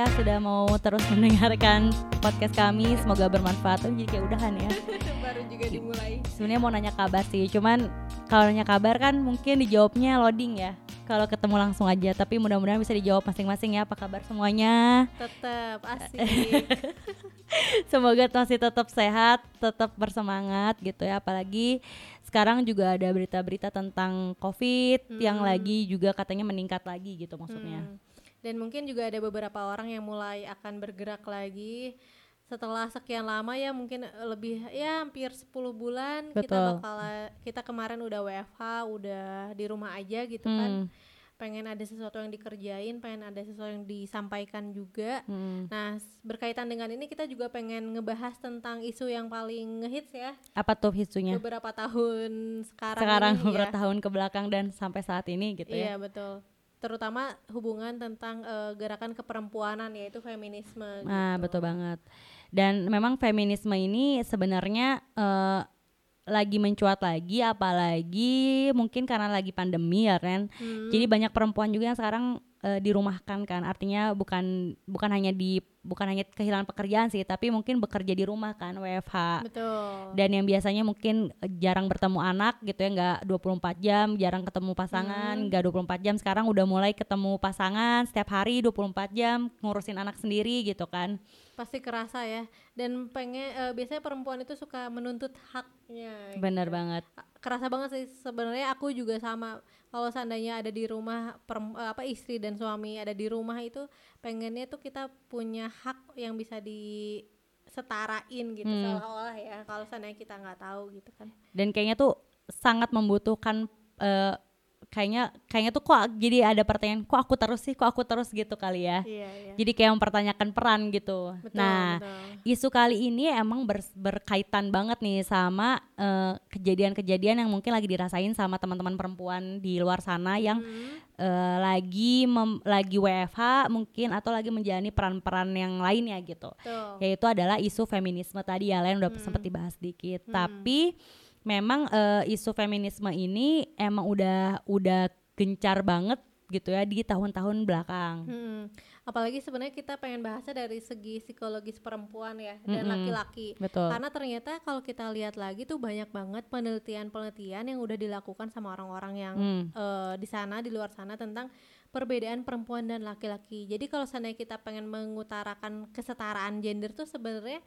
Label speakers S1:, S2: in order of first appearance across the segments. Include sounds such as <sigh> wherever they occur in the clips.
S1: ya sudah mau terus mendengarkan podcast kami. Semoga bermanfaat. Oh, jadi kayak udahan ya. <laughs>
S2: Baru juga dimulai.
S1: Sebenarnya mau nanya kabar sih, cuman kalau nanya kabar kan mungkin dijawabnya loading ya. Kalau ketemu langsung aja, tapi mudah-mudahan bisa dijawab masing-masing ya. Apa kabar semuanya?
S2: Tetap asik. <laughs>
S1: Semoga masih tetap sehat, tetap bersemangat gitu ya. Apalagi sekarang juga ada berita-berita tentang COVID yang
S2: Hmm.
S1: lagi juga katanya meningkat lagi gitu maksudnya.
S2: Hmm. Dan mungkin juga ada beberapa orang yang mulai akan bergerak lagi setelah sekian lama ya mungkin lebih ya hampir 10 bulan kita bakal kita kemarin udah WFH, udah di rumah aja gitu kan.
S1: Hmm.
S2: Pengen ada sesuatu yang dikerjain, pengen ada sesuatu yang disampaikan juga.
S1: Hmm.
S2: Nah, berkaitan dengan ini kita juga pengen ngebahas tentang isu yang paling ngehits ya
S1: Apa tuh isunya?
S2: beberapa tahun sekarang
S1: Sekarang
S2: ini
S1: beberapa
S2: ya.
S1: tahun ke belakang dan sampai saat ini gitu
S2: Iya
S1: ya.
S2: betul. Terutama hubungan tentang eh, gerakan keperempuanan yaitu feminisme.
S1: Nah,
S2: gitu.
S1: betul banget. Dan memang feminisme ini sebenarnya eh, lagi mencuat lagi apalagi mungkin karena lagi pandemi ya Ren.
S2: Hmm,
S1: Jadi banyak perempuan juga yang sekarang eh, dirumahkan kan. Artinya bukan bukan hanya di bukan hanya kehilangan pekerjaan sih, tapi mungkin bekerja di rumah kan WFH.
S2: betul.
S1: Dan yang biasanya mungkin eh, jarang bertemu anak gitu ya, nggak 24 jam, jarang ketemu pasangan,
S2: Hmm.
S1: nggak 24 jam. Sekarang udah mulai ketemu pasangan setiap hari 24 jam, ngurusin anak sendiri gitu kan.
S2: Pasti kerasa ya. Dan pengen eh, biasanya perempuan itu suka menuntut haknya.
S1: Bener
S2: gitu.
S1: banget.
S2: Kerasa banget sih sebenarnya aku juga sama. Kalau seandainya ada di rumah perem- eh, apa istri dan suami ada di rumah itu pengennya tuh kita punya hak yang bisa disetarain gitu
S1: Hmm.
S2: seolah-olah ya. Kalau seandainya kita nggak tahu gitu kan.
S1: Dan kayaknya tuh sangat membutuhkan eh, kayaknya kayaknya tuh kok jadi ada pertanyaan kok aku terus sih, kok aku terus gitu kali ya.
S2: Iya, iya.
S1: Jadi kayak mempertanyakan peran gitu.
S2: Betul,
S1: nah,
S2: betul.
S1: isu kali ini emang ber- berkaitan banget nih sama eh, kejadian-kejadian yang mungkin lagi dirasain sama teman-teman perempuan di luar sana yang
S2: Hmm.
S1: eh, lagi mem- lagi WFH mungkin atau lagi menjalani peran-peran yang lainnya gitu.
S2: Betul.
S1: Yaitu adalah isu feminisme tadi ya, lain udah
S2: Hmm.
S1: sempat dibahas dikit. Tapi memang eh, isu feminisme ini emang udah udah gencar banget gitu ya di tahun-tahun belakang.
S2: Hmm. Apalagi sebenarnya kita pengen bahasnya dari segi psikologis perempuan ya dan laki-laki.
S1: Betul.
S2: Karena ternyata kalau kita lihat lagi tuh banyak banget penelitian-penelitian yang udah dilakukan sama orang-orang yang
S1: Hmm.
S2: eh, di sana di luar sana tentang perbedaan perempuan dan laki-laki. Jadi kalau seandainya kita pengen mengutarakan kesetaraan gender tuh sebenarnya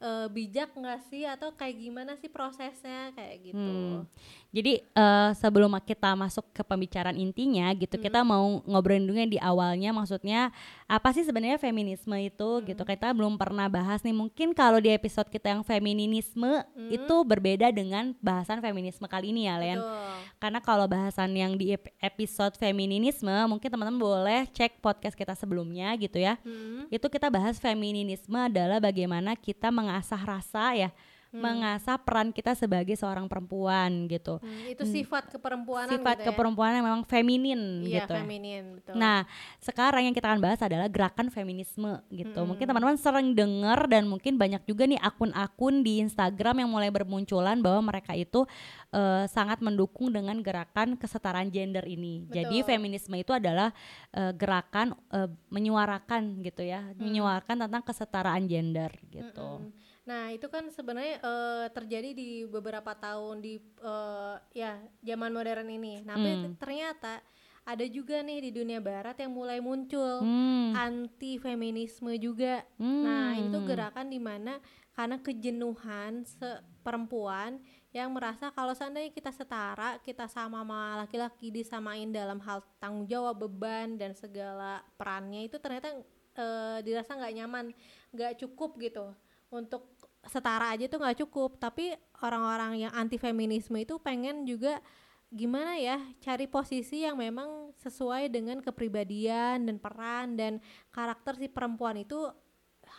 S2: eh, bijak nggak sih atau kayak gimana sih prosesnya kayak gitu.
S1: Hmm. Jadi eh, sebelum kita masuk ke pembicaraan intinya gitu, kita mau ngobrolin dulu di awalnya maksudnya apa sih sebenarnya feminisme itu gitu. Kita belum pernah bahas nih. Mungkin kalau di episode kita yang feminisme itu berbeda dengan bahasan feminisme kali ini ya, Len.
S2: Betul.
S1: Karena kalau bahasan yang di ep- episode feminisme mungkin teman-teman boleh cek podcast kita sebelumnya gitu ya.
S2: Hmm.
S1: Itu kita bahas feminisme adalah bagaimana kita mengasah rasa ya,
S2: Hmm.
S1: mengasah peran kita sebagai seorang perempuan gitu.
S2: Hmm, itu sifat keperempuanan
S1: Sifat
S2: gitu ya.
S1: keperempuanan yang memang feminin
S2: Iya,
S1: gitu. ya.
S2: feminin, betul.
S1: Nah, sekarang yang kita akan bahas adalah gerakan feminisme gitu. Mungkin teman-teman sering dengar dan mungkin banyak juga nih akun-akun di Instagram yang mulai bermunculan bahwa mereka itu eh, sangat mendukung dengan gerakan kesetaraan gender ini. Jadi
S2: Betul.
S1: feminisme itu adalah eh, gerakan eh, menyuarakan gitu ya, menyuarakan tentang kesetaraan gender gitu.
S2: Mm-mm. Nah itu kan sebenarnya eh, terjadi di beberapa tahun di eh, ya zaman modern ini. Nah, Tapi
S1: Hmm.
S2: ternyata ada juga nih di dunia barat yang mulai muncul
S1: Hmm.
S2: anti feminisme juga.
S1: Hmm.
S2: Nah ini tuh gerakan di mana karena kejenuhan perempuan yang merasa kalau seandainya kita setara, kita sama sama laki-laki disamain dalam hal tanggung jawab, beban dan segala perannya itu ternyata eh, dirasa nggak nyaman, nggak cukup gitu untuk setara aja tuh nggak cukup. Tapi orang-orang yang anti feminisme itu pengen juga gimana ya cari posisi yang memang sesuai dengan kepribadian dan peran dan karakter si perempuan itu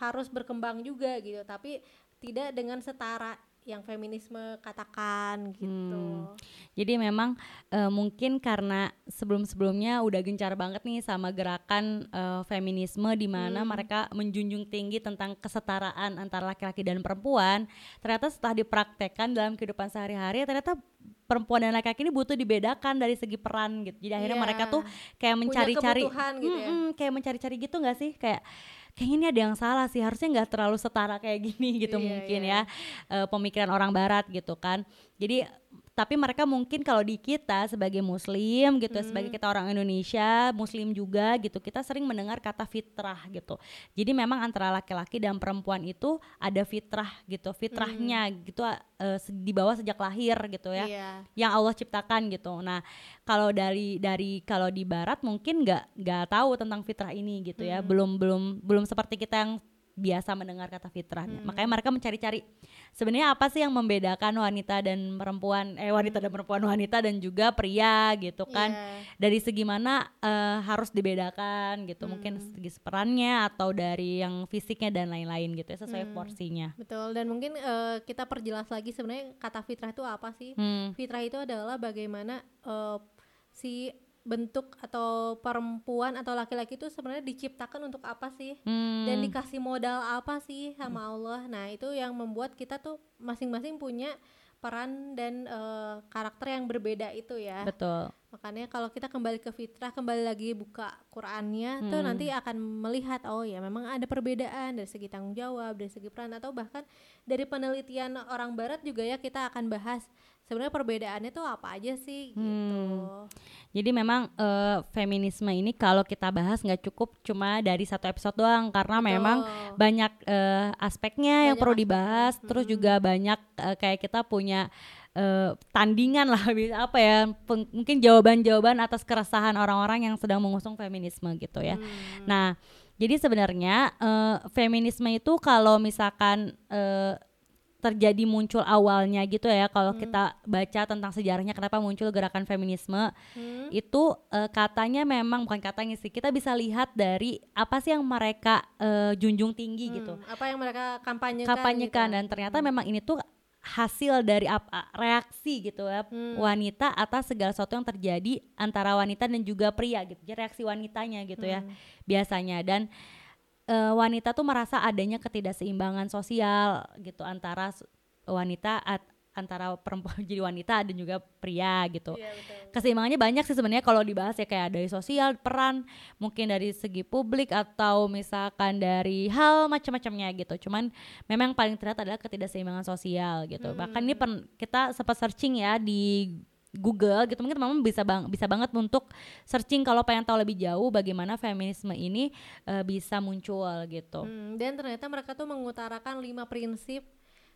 S2: harus berkembang juga gitu tapi tidak dengan setara yang feminisme katakan gitu.
S1: Jadi memang eh, mungkin karena sebelum-sebelumnya udah gencar banget nih sama gerakan eh, feminisme di mana mereka menjunjung tinggi tentang kesetaraan antara laki-laki dan perempuan. Ternyata setelah dipraktekkan dalam kehidupan sehari-hari ternyata perempuan dan laki-laki ini butuh dibedakan dari segi peran gitu. Jadi akhirnya
S2: Iya.
S1: mereka tuh kayak mencari-cari
S2: gitu ya.
S1: Kayak mencari-cari gitu nggak sih? Kayak kayaknya ini ada yang salah sih. Harusnya nggak terlalu setara kayak gini gitu
S2: Iya,
S1: mungkin
S2: iya.
S1: ya. Eh, pemikiran orang barat gitu kan. Jadi tapi mereka mungkin kalau di kita sebagai muslim gitu
S2: Hmm.
S1: sebagai kita orang Indonesia muslim juga gitu kita sering mendengar kata fitrah gitu jadi memang antara laki-laki dan perempuan itu ada fitrah gitu fitrahnya gitu eh, se- di bawah sejak lahir gitu ya
S2: Iya.
S1: yang Allah ciptakan gitu. Nah, kalau dari dari kalau di barat mungkin nggak nggak tahu tentang fitrah ini gitu ya. Belum belum belum seperti kita yang biasa mendengar kata fitrah. Makanya mereka mencari-cari sebenarnya apa sih yang membedakan wanita dan perempuan eh wanita dan perempuan wanita dan juga pria gitu kan.
S2: Iya.
S1: Dari segi mana eh, harus dibedakan gitu. Mungkin segi perannya atau dari yang fisiknya dan lain-lain gitu ya sesuai porsinya.
S2: Betul dan mungkin eh, kita perjelas lagi sebenarnya kata fitrah itu apa sih?
S1: Hmm.
S2: Fitrah itu adalah bagaimana eh, si bentuk atau perempuan atau laki-laki itu sebenarnya diciptakan untuk apa sih?
S1: Hmm.
S2: Dan dikasih modal apa sih sama Allah? Nah, itu yang membuat kita tuh masing-masing punya peran dan eh, karakter yang berbeda itu ya.
S1: Betul.
S2: Makanya kalau kita kembali ke fitrah, kembali lagi buka Qurannya tuh
S1: Hmm.
S2: nanti akan melihat oh ya memang ada perbedaan dari segi tanggung jawab, dari segi peran atau bahkan dari penelitian orang barat juga ya kita akan bahas sebenarnya perbedaannya tuh apa aja sih gitu.
S1: Hmm. Jadi memang eh, feminisme ini kalau kita bahas nggak cukup cuma dari satu episode doang karena memang
S2: Betul.
S1: banyak eh, aspeknya yang
S2: Banyak
S1: perlu
S2: aspeknya.
S1: dibahas. Terus juga banyak eh, kayak kita punya eh, tandingan lah <laughs> bisa apa ya peng- mungkin jawaban-jawaban atas keresahan orang-orang yang sedang mengusung feminisme gitu ya.
S2: Hmm.
S1: Nah, jadi sebenarnya eh, feminisme itu kalau misalkan eh, terjadi muncul awalnya gitu ya, kalau kita baca tentang sejarahnya kenapa muncul gerakan feminisme,
S2: Hmm.
S1: itu eh, katanya memang bukan katanya sih, kita bisa lihat dari apa sih yang mereka eh, junjung tinggi gitu,
S2: Hmm, Apa yang mereka kampanyekan?
S1: kampanyekan
S2: gitu.
S1: dan ternyata memang ini tuh hasil dari apa reaksi gitu ya
S2: Hmm.
S1: wanita atas segala sesuatu yang terjadi antara wanita dan juga pria gitu jadi reaksi wanitanya gitu ya
S2: Hmm.
S1: biasanya dan eh, wanita tuh merasa adanya ketidakseimbangan sosial gitu antara wanita at- antara perempuan <laughs> jadi wanita dan juga pria gitu.
S2: Iya, betul.
S1: keseimbangannya banyak sih sebenarnya kalau dibahas ya kayak dari sosial peran mungkin dari segi publik atau misalkan dari hal macam-macamnya gitu. Cuman memang paling terlihat adalah ketidakseimbangan sosial gitu. Bahkan ini pen- kita sempat searching ya di Google gitu mungkin teman-teman bisa bang bisa banget untuk searching kalau pengen tahu lebih jauh bagaimana feminisme ini eh, bisa muncul gitu.
S2: Hmm, dan ternyata mereka tuh mengutarakan lima prinsip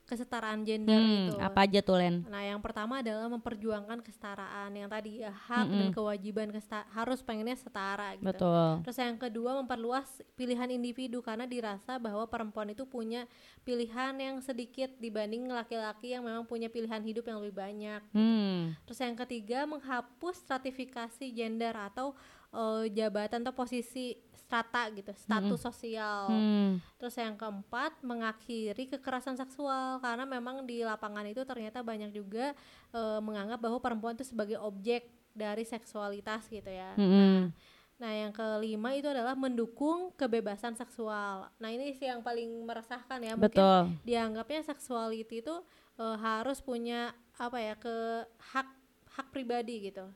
S2: kesetaraan gender
S1: Hmm,
S2: gitu.
S1: apa aja tuh Len
S2: Nah, yang pertama adalah memperjuangkan kesetaraan yang tadi ya hak dan kewajiban kesta- harus pengennya setara gitu.
S1: betul
S2: Terus yang kedua memperluas pilihan individu karena dirasa bahwa perempuan itu punya pilihan yang sedikit dibanding laki-laki yang memang punya pilihan hidup yang lebih banyak.
S1: hmm
S2: Terus yang ketiga menghapus stratifikasi gender atau eh, jabatan atau posisi strata gitu, status sosial.
S1: hmm
S2: Terus yang keempat mengakhiri kekerasan seksual karena memang di lapangan itu ternyata banyak juga eh, menganggap bahwa perempuan itu sebagai objek dari seksualitas gitu ya.
S1: Hmm.
S2: Nah, yang kelima itu adalah mendukung kebebasan seksual. Nah, ini sih yang paling meresahkan ya. Mungkin
S1: betul
S2: dianggapnya seksuality itu eh, harus punya apa ya ke hak hak pribadi gitu.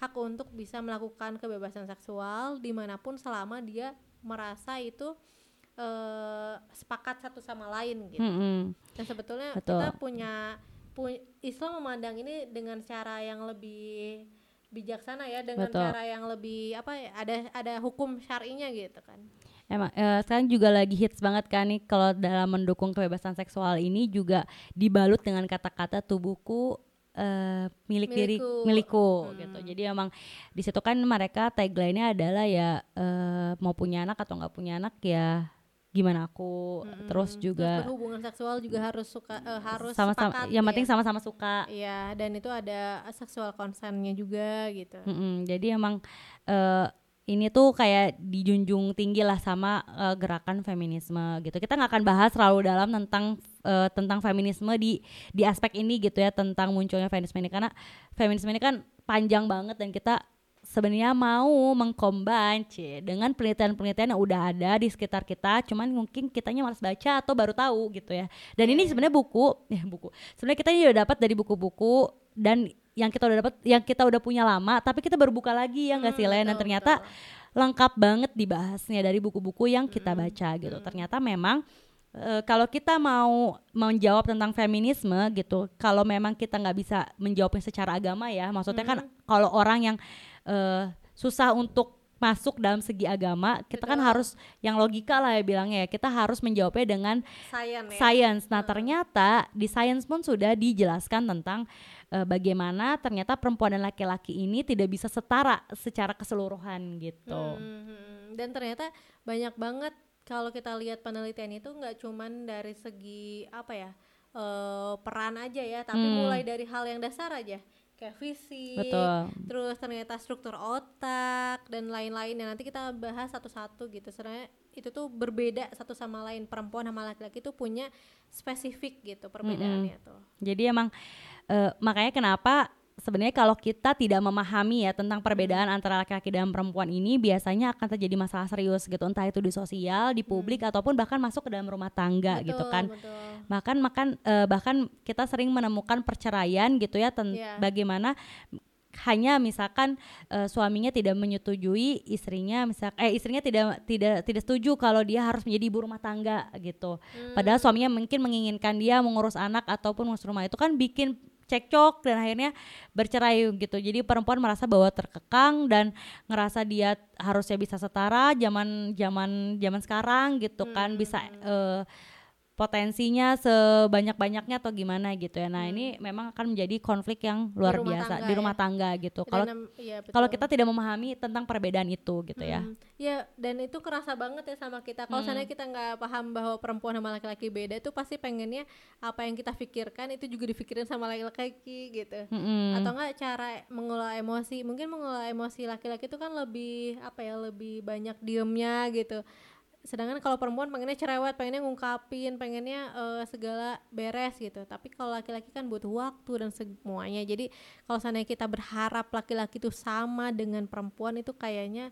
S2: Hak untuk bisa melakukan kebebasan seksual di mana pun selama dia merasa itu eh, sepakat satu sama lain gitu.
S1: Hmm-mm.
S2: Dan sebetulnya
S1: Betul.
S2: kita punya pu- Islam memandang ini dengan cara yang lebih bijaksana ya dengan
S1: Betul.
S2: cara yang lebih apa ya ada ada hukum syar'inya gitu kan.
S1: Emang eh, sekarang juga lagi hits banget kan nih kalau dalam mendukung kebebasan seksual ini juga dibalut dengan kata-kata tubuhku eh, milik diri
S2: Milikku.
S1: milikku
S2: Hmm.
S1: gitu. Jadi emang di situ kan mereka tagline-nya adalah ya eh, mau punya anak atau nggak punya anak ya gimana aku terus
S2: Hmm,
S1: juga
S2: berhubungan seksual juga harus suka eh, harus
S1: sama-sama
S2: sepakat
S1: yang
S2: ya.
S1: penting sama-sama suka.
S2: Iya, dan itu ada seksual consentnya juga gitu.
S1: Mm-mm, jadi emang eh, ini tuh kayak dijunjung tinggi lah sama eh, gerakan feminisme gitu. Kita nggak akan bahas terlalu dalam tentang eh, tentang feminisme di di aspek ini gitu ya tentang munculnya feminisme ini karena feminisme ini kan panjang banget dan kita sebenarnya mau mengcombine dengan penelitian-penelitian yang udah ada di sekitar kita, cuman mungkin kitanya malas baca atau baru tahu gitu ya. Dan ini sebenarnya buku, <laughs> ya buku. Sebenarnya kita ini udah dapat dari buku-buku dan yang kita udah dapat yang kita udah punya lama tapi kita berbuka lagi ya nggak
S2: Hmm,
S1: sih Len dan ternyata
S2: betul.
S1: lengkap banget dibahasnya dari buku-buku yang kita
S2: Hmm,
S1: baca gitu ternyata memang eh, kalau kita mau menjawab tentang feminisme gitu kalau memang kita nggak bisa menjawabnya secara agama ya maksudnya kan
S2: Hmm.
S1: kalau orang yang eh, susah untuk masuk dalam segi agama kita kan
S2: Betul.
S1: harus yang logika lah ya bilangnya ya kita harus menjawabnya dengan
S2: Sayan ya.
S1: science. Nah, ternyata di science pun sudah dijelaskan tentang eh, bagaimana ternyata perempuan dan laki-laki ini tidak bisa setara secara keseluruhan gitu.
S2: Hmm, hmm, hmm. Dan ternyata banyak banget kalau kita lihat penelitian itu nggak cuman dari segi apa ya eh, peran aja ya, tapi
S1: Hmm.
S2: mulai dari hal yang dasar aja kayak fisik,
S1: Betul.
S2: terus ternyata struktur otak dan lain-lain. yang nanti kita bahas satu-satu gitu. Sebenarnya itu tuh berbeda satu sama lain. Perempuan sama laki-laki itu punya spesifik gitu perbedaannya tuh.
S1: Jadi emang eh, makanya kenapa sebenarnya kalau kita tidak memahami ya tentang perbedaan
S2: Hmm.
S1: antara laki-laki dan perempuan ini biasanya akan terjadi masalah serius gitu entah itu di sosial, di publik ataupun bahkan masuk ke dalam rumah tangga gitu
S2: Hmm. Betul,
S1: kan.
S2: betul.
S1: bahkan makan eh, bahkan kita sering menemukan perceraian gitu ya
S2: Iya.
S1: bagaimana hanya misalkan eh, suaminya tidak menyetujui istrinya misal eh istrinya tidak tidak tidak setuju kalau dia harus menjadi ibu rumah tangga gitu padahal suaminya mungkin menginginkan dia mengurus anak ataupun mengurus rumah itu kan bikin cekcok dan akhirnya bercerai gitu. Jadi perempuan merasa bahwa terkekang dan ngerasa dia harusnya bisa setara zaman zaman zaman sekarang gitu kan bisa eh, potensinya sebanyak-banyaknya atau gimana gitu ya. Nah, ini memang akan menjadi konflik yang luar
S2: rumah
S1: biasa
S2: tangga
S1: di
S2: ya.
S1: rumah tangga gitu. Kalau
S2: iya,
S1: kalau kita tidak memahami tentang perbedaan itu gitu ya.
S2: Hmm, Ya, dan itu kerasa banget ya sama kita. Kalau
S1: Hmm.
S2: seandainya kita nggak paham bahwa perempuan sama laki-laki beda, itu pasti pengennya apa yang kita pikirkan itu juga dipikirin sama laki-laki gitu.
S1: Mm-mm.
S2: Atau enggak cara mengelola emosi. Mungkin mengelola emosi laki-laki itu kan lebih apa ya, lebih banyak diemnya gitu. Sedangkan kalau perempuan pengennya cerewet, pengennya ngungkapin, pengennya eh, segala beres gitu. Tapi kalau laki-laki kan butuh waktu dan semuanya. Jadi kalau seandainya kita berharap laki-laki itu sama dengan perempuan itu kayaknya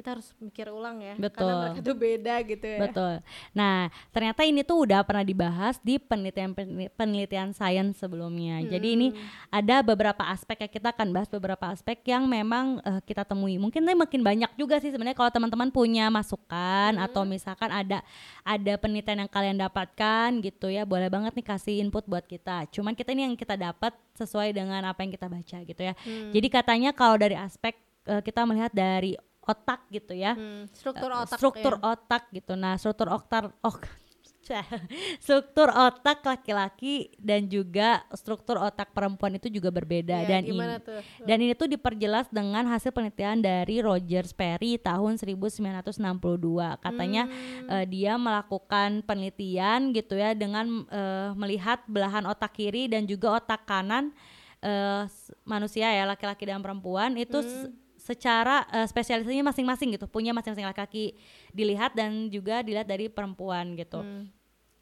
S2: kita harus mikir ulang ya.
S1: Betul.
S2: Karena mereka tuh beda gitu ya.
S1: Betul. Nah, ternyata ini tuh udah pernah dibahas di penelitian penelitian sains sebelumnya. Jadi ini
S2: Hmm.
S1: ada beberapa aspek ya kita akan bahas beberapa aspek yang memang eh, kita temui. Mungkin ini makin banyak juga sih sebenarnya kalau teman-teman punya masukan atau misalkan ada ada penelitian yang kalian dapatkan gitu ya, boleh banget nih kasih input buat kita. Cuman kita ini yang kita dapat sesuai dengan apa yang kita baca gitu ya.
S2: Hmm.
S1: Jadi katanya kalau dari aspek eh, kita melihat dari otak gitu ya.
S2: Hmm, struktur otak
S1: struktur
S2: ya.
S1: otak gitu. Nah, struktur otak oh, struktur otak laki-laki dan juga struktur otak perempuan itu juga berbeda
S2: Iya,
S1: dan ini
S2: tuh?
S1: dan ini tuh diperjelas dengan hasil penelitian dari Roger Sperry tahun 1962. Katanya
S2: Hmm.
S1: eh, dia melakukan penelitian gitu ya dengan eh, melihat belahan otak kiri dan juga otak kanan s- manusia ya laki-laki dan perempuan itu
S2: Hmm.
S1: Secara eh, spesialisasinya masing-masing gitu punya masing-masing laki-laki dilihat dan juga dilihat dari perempuan gitu.
S2: Hmm.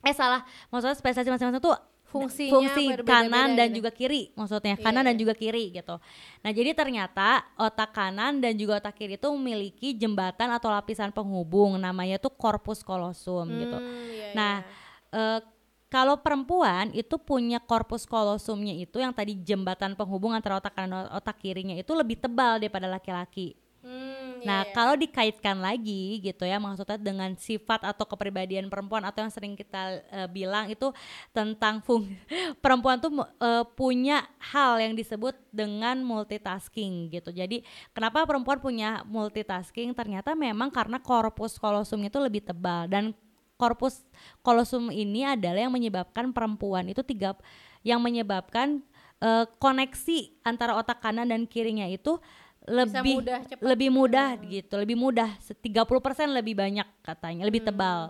S1: Eh salah, maksudnya spesialisasi masing-masing tuh
S2: Fungsinya
S1: fungsi kanan dan
S2: gitu.
S1: juga kiri maksudnya
S2: Iya,
S1: kanan dan
S2: iya.
S1: juga kiri gitu. Nah jadi ternyata otak kanan dan juga otak kiri itu memiliki jembatan atau lapisan penghubung namanya tuh corpus callosum gitu.
S2: Hmm, iya,
S1: Nah,
S2: iya.
S1: eh, kalau perempuan itu punya corpus callosumnya itu yang tadi jembatan penghubung antara otak kanan dan otak kirinya itu lebih tebal daripada laki-laki.
S2: Hmm, iya,
S1: Nah,
S2: iya.
S1: kalau dikaitkan lagi gitu ya, maksudnya dengan sifat atau kepribadian perempuan atau yang sering kita eh, bilang itu tentang fung <laughs> perempuan tuh eh, punya hal yang disebut dengan multitasking gitu. Jadi, kenapa perempuan punya multitasking? Ternyata memang karena korpus kolosumnya itu lebih tebal dan korpus kolosum ini adalah yang menyebabkan perempuan itu tiga yang menyebabkan eh, koneksi antara otak kanan dan kirinya itu lebih
S2: mudah, cepat.
S1: lebih mudah gitu, lebih mudah se- 30% lebih banyak katanya, lebih
S2: Hmm,
S1: tebal.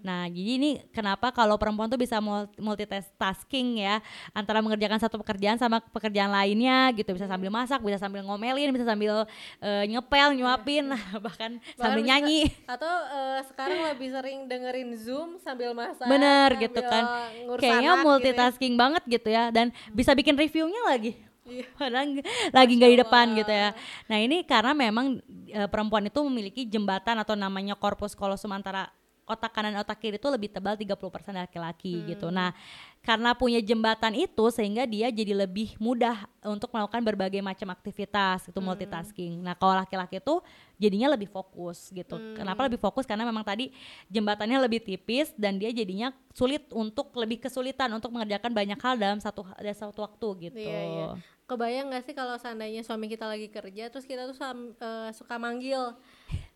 S1: Nah, jadi ini kenapa kalau perempuan tuh bisa mul- multitasking ya, antara mengerjakan satu pekerjaan sama pekerjaan lainnya gitu, bisa sambil masak, bisa sambil ngomelin, bisa sambil eh, ngepel, nyuapin, <laughs> bahkan sambil
S2: bisa-
S1: nyanyi.
S2: atau eh, sekarang lebih sering dengerin Zoom sambil masak
S1: Bener
S2: sambil
S1: gitu kan. Kayaknya
S2: gitu ya.
S1: multitasking banget gitu ya dan bisa bikin reviewnya lagi.
S2: Iya. <laughs>
S1: Padahal lagi nggak di depan gitu ya. Nah ini karena memang e, perempuan itu memiliki jembatan atau namanya corpus callosum antara otak kanan dan otak kiri itu lebih tebal 30% laki-laki
S2: Hmm.
S1: gitu. Nah, karena punya jembatan itu sehingga dia jadi lebih mudah untuk melakukan berbagai macam aktivitas
S2: Hmm.
S1: itu multitasking. Nah, kalau laki-laki itu jadinya lebih fokus gitu.
S2: Hmm.
S1: Kenapa lebih fokus? Karena memang tadi jembatannya lebih tipis dan dia jadinya sulit untuk lebih kesulitan untuk mengerjakan banyak hal dalam satu dalam satu waktu gitu.
S2: Iya, iya. Kebayang gak sih kalau seandainya suami kita lagi kerja terus kita tuh sam- eh, suka manggil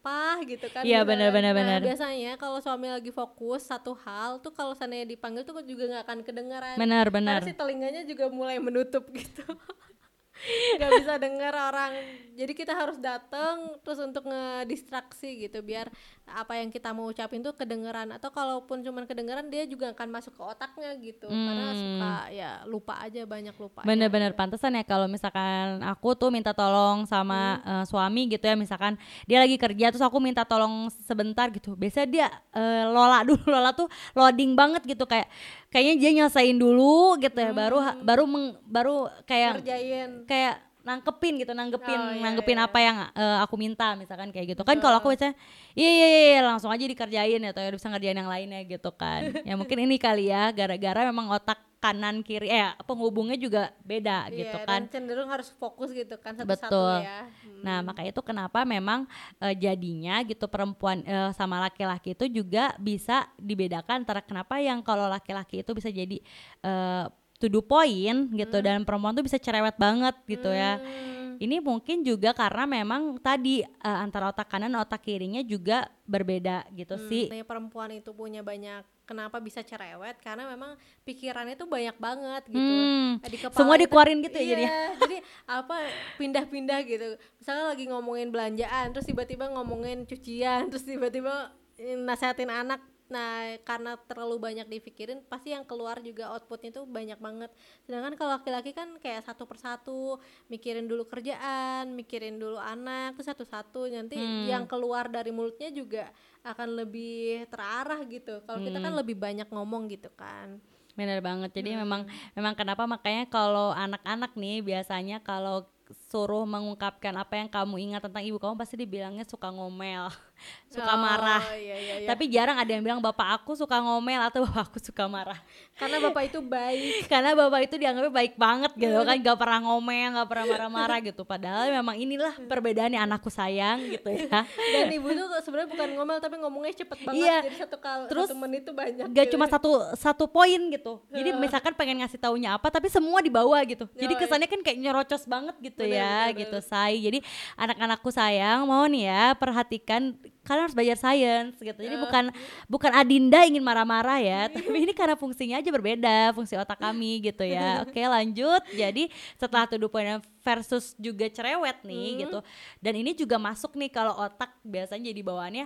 S2: pah gitu kan
S1: Iya,
S2: misalnya.
S1: benar, benar,
S2: Nah, biasanya kalau suami lagi fokus satu hal tuh kalau seandainya dipanggil tuh juga nggak akan kedengaran
S1: Benar, benar.
S2: si telinganya juga mulai menutup gitu <laughs> nggak bisa dengar orang jadi kita harus datang terus untuk ngedistraksi gitu biar apa yang kita mau ucapin tuh kedengeran. Atau kalaupun cuman kedengeran dia juga akan masuk ke otaknya gitu. Karena
S1: Hmm.
S2: suka ya lupa aja banyak lupa
S1: Bener-bener pantesan ya kalau misalkan aku tuh minta tolong sama
S2: Hmm.
S1: eh, suami gitu ya misalkan dia lagi kerja terus aku minta tolong sebentar gitu. Biasanya dia eh, lola dulu <laughs> lola tuh loading banget gitu. Kayak kayaknya dia nyelesain dulu gitu ya baru ha- baru meng- baru kayak
S2: ngerjain.
S1: kayak nangkepin gitu nanggepin
S2: Oh, iya,
S1: nanggepin
S2: iya.
S1: apa yang eh, aku minta misalkan kayak gitu kan kalau aku biasanya iya iya iya iya, langsung aja dikerjain ya atau bisa ngerjain yang lainnya gitu kan <laughs> ya mungkin ini kali ya gara-gara memang otak kanan kiri eh penghubungnya juga beda gitu
S2: Iya,
S1: kan
S2: dan cenderung harus fokus gitu kan satu-satu
S1: Betul.
S2: ya Hmm.
S1: Nah, maka itu kenapa memang eh, jadinya gitu perempuan eh, sama laki-laki itu juga bisa dibedakan antara kenapa yang kalau laki-laki itu bisa jadi eh, to the point gitu dan perempuan tuh bisa cerewet banget gitu ya.
S2: Hmm.
S1: Ini mungkin juga karena memang tadi eh, antara otak kanan dan otak kirinya juga berbeda gitu sih.
S2: Makanya perempuan itu punya banyak kenapa bisa cerewet karena memang pikirannya tuh banyak banget gitu
S1: Hmm,
S2: di kepala
S1: semua
S2: itu-
S1: dikeluarin gitu ya
S2: iya,
S1: jadinya. <laughs>
S2: jadi apa pindah-pindah gitu misalnya lagi ngomongin belanjaan terus tiba-tiba ngomongin cucian terus tiba-tiba eh, nasehatin anak nah karena terlalu banyak dipikirin pasti yang keluar juga outputnya tuh banyak banget sedangkan kalau laki-laki kan kayak satu persatu mikirin dulu kerjaan mikirin dulu anak terus satu-satu nanti
S1: Hmm.
S2: yang keluar dari mulutnya juga akan lebih terarah gitu kalau kita
S1: Hmm.
S2: kan lebih banyak ngomong gitu kan
S1: Bener banget. Jadi
S2: Hmm.
S1: memang memang kenapa makanya kalau anak-anak nih biasanya kalau suruh mengungkapkan apa yang kamu ingat tentang ibu kamu pasti dibilangnya suka ngomel, <laughs> suka
S2: Oh,
S1: marah.
S2: iya, iya, iya.
S1: Tapi jarang ada yang bilang bapak aku suka ngomel atau <laughs> bapak aku suka marah.
S2: karena bapak itu baik <laughs>
S1: Karena bapak itu dianggapnya baik banget gitu kan, gak pernah ngomel, gak pernah marah-marah gitu. Padahal memang inilah perbedaannya anakku sayang gitu ya.
S2: dan ibu tuh sebenarnya bukan ngomel tapi ngomongnya cepet banget
S1: Iya.
S2: jadi satu kali
S1: Terus
S2: satu menit tuh banyak
S1: Gak
S2: gitu.
S1: cuma satu satu poin gitu. Jadi misalkan pengen ngasih taunya apa tapi semua dibawa gitu. Jadi kesannya kan kayak nyerocos banget gitu
S2: Bener,
S1: ya
S2: bener,
S1: gitu say. Jadi anak-anakku sayang mau nih ya perhatikan kalian harus belajar sains gitu. Jadi bukan bukan Adinda ingin marah-marah ya, tapi ini karena fungsinya aja berbeda, fungsi otak kami gitu ya. <laughs> Oke, lanjut. Jadi setelah the point versus juga cerewet nih gitu. Dan ini juga masuk nih kalau otak biasanya jadi bawaannya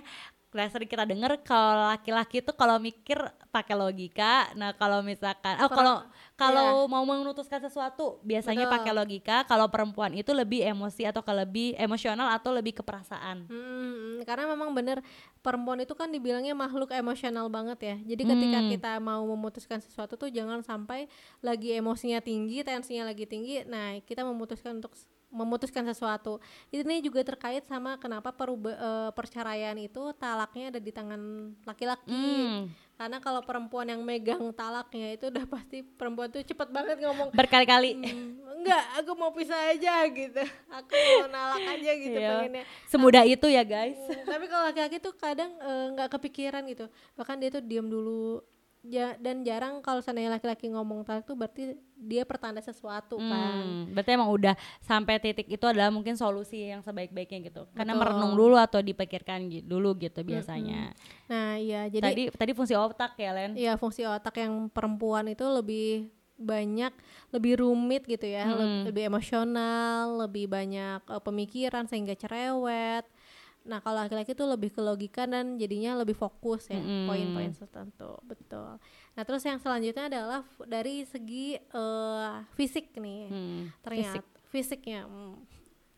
S1: Nah, sering kita dengar kalau laki-laki itu kalau mikir pakai logika. Nah, kalau misalkan oh kalau kalau mau memutuskan sesuatu biasanya pakai logika. Kalau perempuan itu lebih emosi atau ke lebih emosional atau lebih ke perasaan.
S2: Hmm, karena memang bener perempuan itu kan dibilangnya makhluk emosional banget ya. Jadi ketika
S1: Hmm.
S2: kita mau memutuskan sesuatu tuh jangan sampai lagi emosinya tinggi, tensinya lagi tinggi. Nah, kita memutuskan untuk memutuskan sesuatu. Ini juga terkait sama kenapa peruba- eh, perceraian itu talaknya ada di tangan laki-laki.
S1: Hmm,
S2: Karena kalau perempuan yang megang talaknya itu udah pasti perempuan tuh cepet banget ngomong
S1: berkali-kali
S2: "Hmm, enggak aku mau pisah aja gitu aku mau nalak aja gitu
S1: Iya.
S2: pengennya
S1: semudah itu ya guys.
S2: tapi kalau laki-laki tuh kadang eh, nggak kepikiran gitu bahkan dia tuh diam dulu Ja- dan jarang kalau seandainya laki-laki ngomong talak tuh berarti dia pertanda sesuatu kan
S1: Hmm, berarti emang udah sampai titik itu adalah mungkin solusi yang sebaik-baiknya gitu. Karena
S2: Betul.
S1: merenung dulu atau dipikirkan gi- dulu gitu biasanya.
S2: nah iya jadi
S1: tadi tadi fungsi otak ya Len.
S2: Iya fungsi otak yang perempuan itu lebih banyak lebih rumit gitu ya
S1: Hmm.
S2: lebih emosional lebih banyak eh, pemikiran sehingga cerewet nah kalau laki-laki itu lebih ke logika dan jadinya lebih fokus ya
S1: Mm-mm.
S2: poin-poin tertentu. Betul. Nah terus yang selanjutnya adalah dari segi eh, fisik nih.
S1: Hmm,
S2: ternyata
S1: fisik.
S2: fisiknya hmm.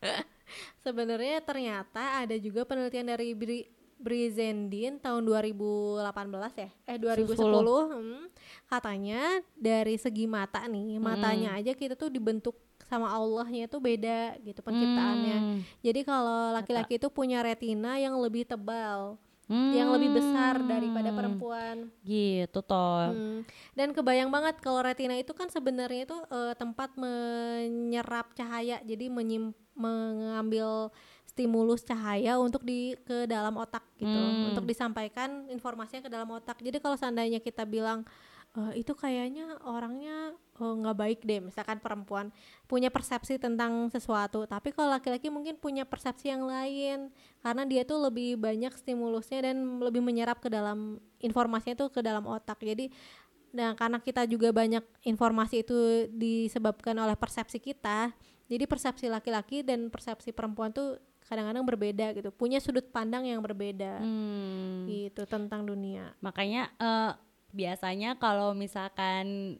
S2: <laughs> sebenarnya ternyata ada juga penelitian dari Bri Brizendin tahun 2018 ya? Eh 2010 hmm, katanya dari segi mata nih matanya aja kita tuh dibentuk sama Allahnya itu beda gitu penciptaannya
S1: Hmm,
S2: jadi kalau laki-laki itu punya retina yang lebih tebal yang lebih besar
S1: Hmm.
S2: daripada perempuan.
S1: Gitu toh.
S2: Hmm. Dan kebayang banget kalau retina itu kan sebenarnya itu eh, tempat menyerap cahaya, jadi menyim- mengambil stimulus cahaya untuk di ke dalam otak gitu,
S1: Hmm.
S2: untuk disampaikan informasinya ke dalam otak. Jadi kalau seandainya kita bilang "Eh, itu kayaknya orangnya eh, nggak baik deh, misalkan perempuan punya persepsi tentang sesuatu, tapi kalau laki-laki mungkin punya persepsi yang lain karena dia tuh lebih banyak stimulusnya dan lebih menyerap ke dalam informasinya tuh ke dalam otak. Jadi Nah, karena kita juga banyak informasi itu disebabkan oleh persepsi kita, jadi persepsi laki-laki dan persepsi perempuan tuh kadang-kadang berbeda gitu, punya sudut pandang yang berbeda
S1: Hmm.
S2: gitu tentang dunia.
S1: Makanya eh, biasanya kalau misalkan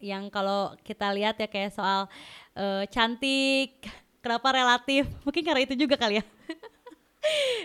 S1: yang kalau kita lihat ya kayak soal eh, cantik, <laughs> kenapa relatif? <laughs> Mungkin karena itu juga kali ya. <laughs>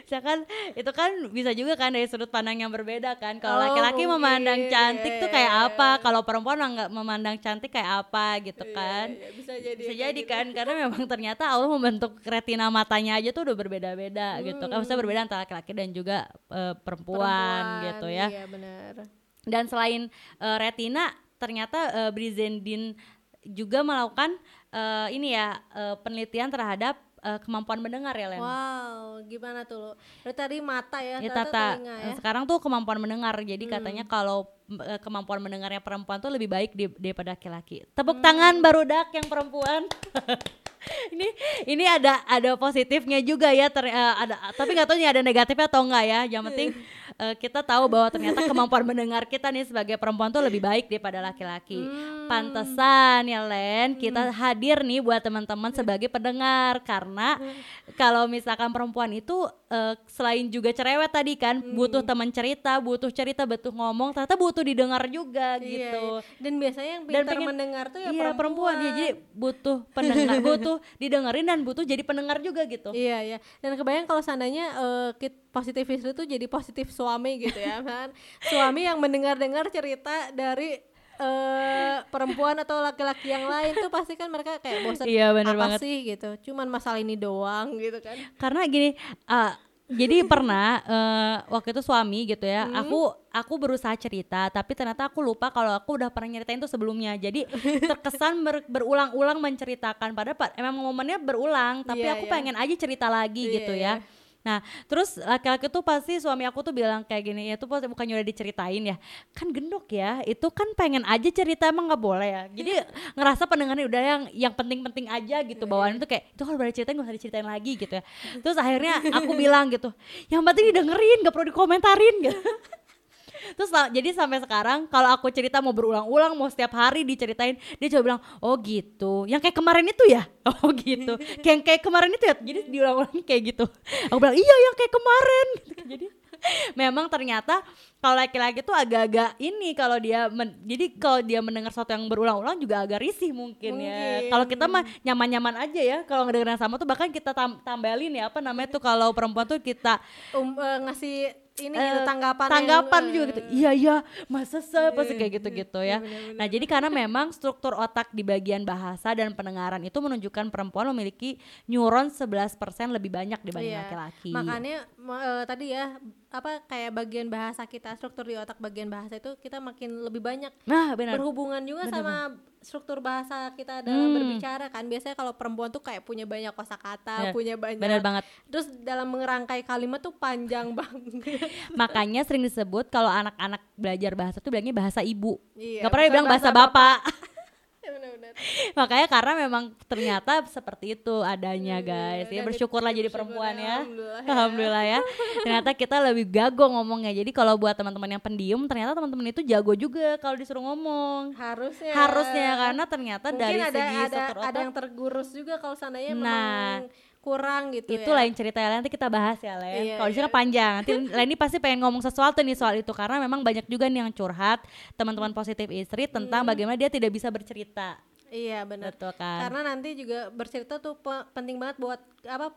S1: Misalkan itu kan bisa juga kan dari sudut pandang yang berbeda kan. Kalau
S2: Oh,
S1: laki-laki memandang cantik
S2: iya,
S1: tuh
S2: iya,
S1: kayak
S2: iya.
S1: apa? Kalau perempuan nggak memandang cantik kayak apa gitu kan.
S2: Iya, bisa jadi
S1: bisa jadi kan karena memang ternyata Allah membentuk retina matanya aja tuh udah berbeda-beda gitu kan maksudnya berbeda antara laki-laki dan juga eh, perempuan, gitu ya
S2: Iya, benar.
S1: Dan selain eh, retina ternyata eh, Brizendin juga melakukan eh, ini ya eh, penelitian terhadap eh, kemampuan mendengar ya Len
S2: Wow, gimana tuh? lo? Berarti tadi mata ya,
S1: Ya, Tata,
S2: telinga ya.
S1: sekarang tuh kemampuan mendengar. Jadi katanya kalau eh, kemampuan mendengarnya perempuan tuh lebih baik di- daripada laki-laki. Tepuk tangan barudak yang perempuan. <laughs> ini ini ada ada positifnya juga ya ter, eh, ada tapi nggak tahu nih ada negatifnya atau enggak ya. Yang penting eh, kita tahu bahwa ternyata kemampuan mendengar kita nih sebagai perempuan tuh lebih baik daripada laki-laki. Pantesan ya Len, kita hadir nih buat teman-teman sebagai pendengar. Karena kalau misalkan perempuan itu eh, selain juga cerewet tadi kan, butuh teman cerita, butuh cerita, butuh ngomong, ternyata butuh didengar juga
S2: Iya,
S1: gitu.
S2: iya. Dan biasanya yang
S1: Dan
S2: pintar
S1: pengen-
S2: mendengar tuh ya
S1: iya perempuan, ya jadi butuh pendengar, <laughs> butuh didengerin dan butuh jadi pendengar juga gitu.
S2: Iya iya. Dan kebayang kalau seandainya eh, kit positif istri itu jadi positif suami gitu ya <laughs> kan. suami yang mendengar-dengar cerita dari eh perempuan atau laki-laki yang lain tuh pasti kan mereka kayak bosan
S1: Iya, bener
S2: apa
S1: banget.
S2: sih gitu. Cuman masalah ini doang gitu kan.
S1: karena gini uh, jadi pernah uh, waktu itu suami gitu ya
S2: Hmm.
S1: aku aku berusaha cerita tapi ternyata aku lupa kalau aku udah pernah nyeritain itu sebelumnya jadi <laughs> terkesan ber- berulang-ulang menceritakan padahal pa- emang momennya berulang tapi
S2: Iya,
S1: aku
S2: iya.
S1: pengen aja cerita lagi
S2: Iya,
S1: gitu
S2: iya.
S1: ya Nah, terus laki-laki tuh pasti suami aku tuh bilang kayak gini, ya tuh pasti bukannya udah diceritain ya, kan gendok ya, itu kan pengen aja cerita emang nggak boleh ya. Jadi ngerasa pendengarnya udah yang yang penting-penting aja gitu bawaan itu kayak itu kalau udah diceritain gak usah diceritain lagi gitu ya. <laughs> Terus akhirnya aku bilang gitu, yang penting didengerin, gak perlu dikomentarin gitu. Terus jadi sampai sekarang kalau aku cerita mau berulang-ulang mau setiap hari diceritain dia coba bilang oh gitu. Yang kayak kemarin itu ya? <laughs> Oh gitu. Kayak yang kayak kemarin itu ya? Jadi diulang-ulang kayak gitu. Aku bilang iya yang kayak kemarin. <laughs> Jadi memang ternyata kalau laki-laki tuh agak-agak ini kalau dia men- jadi kalau dia mendengar sesuatu yang berulang-ulang juga agak risih mungkin, ya.
S2: Mungkin.
S1: kalau kita mah nyaman-nyaman aja ya kalau ngedengerin sama tuh bahkan kita tam- tambelin ya apa namanya tuh kalau perempuan tuh kita
S2: Um, eh, ngasih ini gitu tanggapan
S1: tanggapan
S2: yang,
S1: juga
S2: eh,
S1: gitu. Iya iya masa sih pasti kayak gitu gitu ya. nah jadi karena memang struktur otak di bagian bahasa dan pendengaran itu menunjukkan perempuan memiliki neuron 11% lebih banyak dibanding
S2: Iya.
S1: laki-laki.
S2: Makanya ma- eh, tadi ya apa kayak bagian bahasa kita struktur di otak bagian bahasa itu kita makin lebih banyak
S1: nah benar
S2: berhubungan juga
S1: Benar,
S2: sama struktur bahasa kita dalam
S1: Hmm.
S2: berbicara kan biasanya kalau perempuan tuh kayak punya banyak kosakata
S1: Benar.
S2: punya banyak
S1: benar banget
S2: terus dalam mengerangkai kalimat tuh panjang <laughs> banget
S1: makanya sering disebut kalau anak-anak belajar bahasa tuh bilangnya bahasa ibu
S2: Iya,
S1: Gak pernah
S2: bukan
S1: bilang bahasa bapak,
S2: Ya, benar-benar. <laughs> <laughs>
S1: makanya karena memang ternyata seperti itu adanya guys ya bersyukurlah jadi perempuan ya
S2: alhamdulillah ya.
S1: Alhamdulillah ya. Ternyata kita lebih gago ngomongnya. Jadi kalau buat teman-teman yang pendiam, ternyata teman-teman itu jago juga kalau disuruh ngomong.
S2: harusnya
S1: Harusnya karena ternyata
S2: mungkin
S1: dari
S2: ada
S1: segi
S2: ada
S1: struktur
S2: ada
S1: otak
S2: yang tergurus juga kalau seandainya
S1: Nah,
S2: memang kurang gitu
S1: itu
S2: ya
S1: lain cerita ya nanti kita bahas ya Len.
S2: Iya,
S1: kalau
S2: iya.
S1: panjang. Nanti Leni pasti pengen ngomong sesuatu nih soal itu karena memang banyak juga nih yang curhat teman-teman positif istri tentang bagaimana dia tidak bisa bercerita.
S2: Iya benar
S1: Betul kan?
S2: karena nanti juga bercerita tuh pe- penting banget buat apa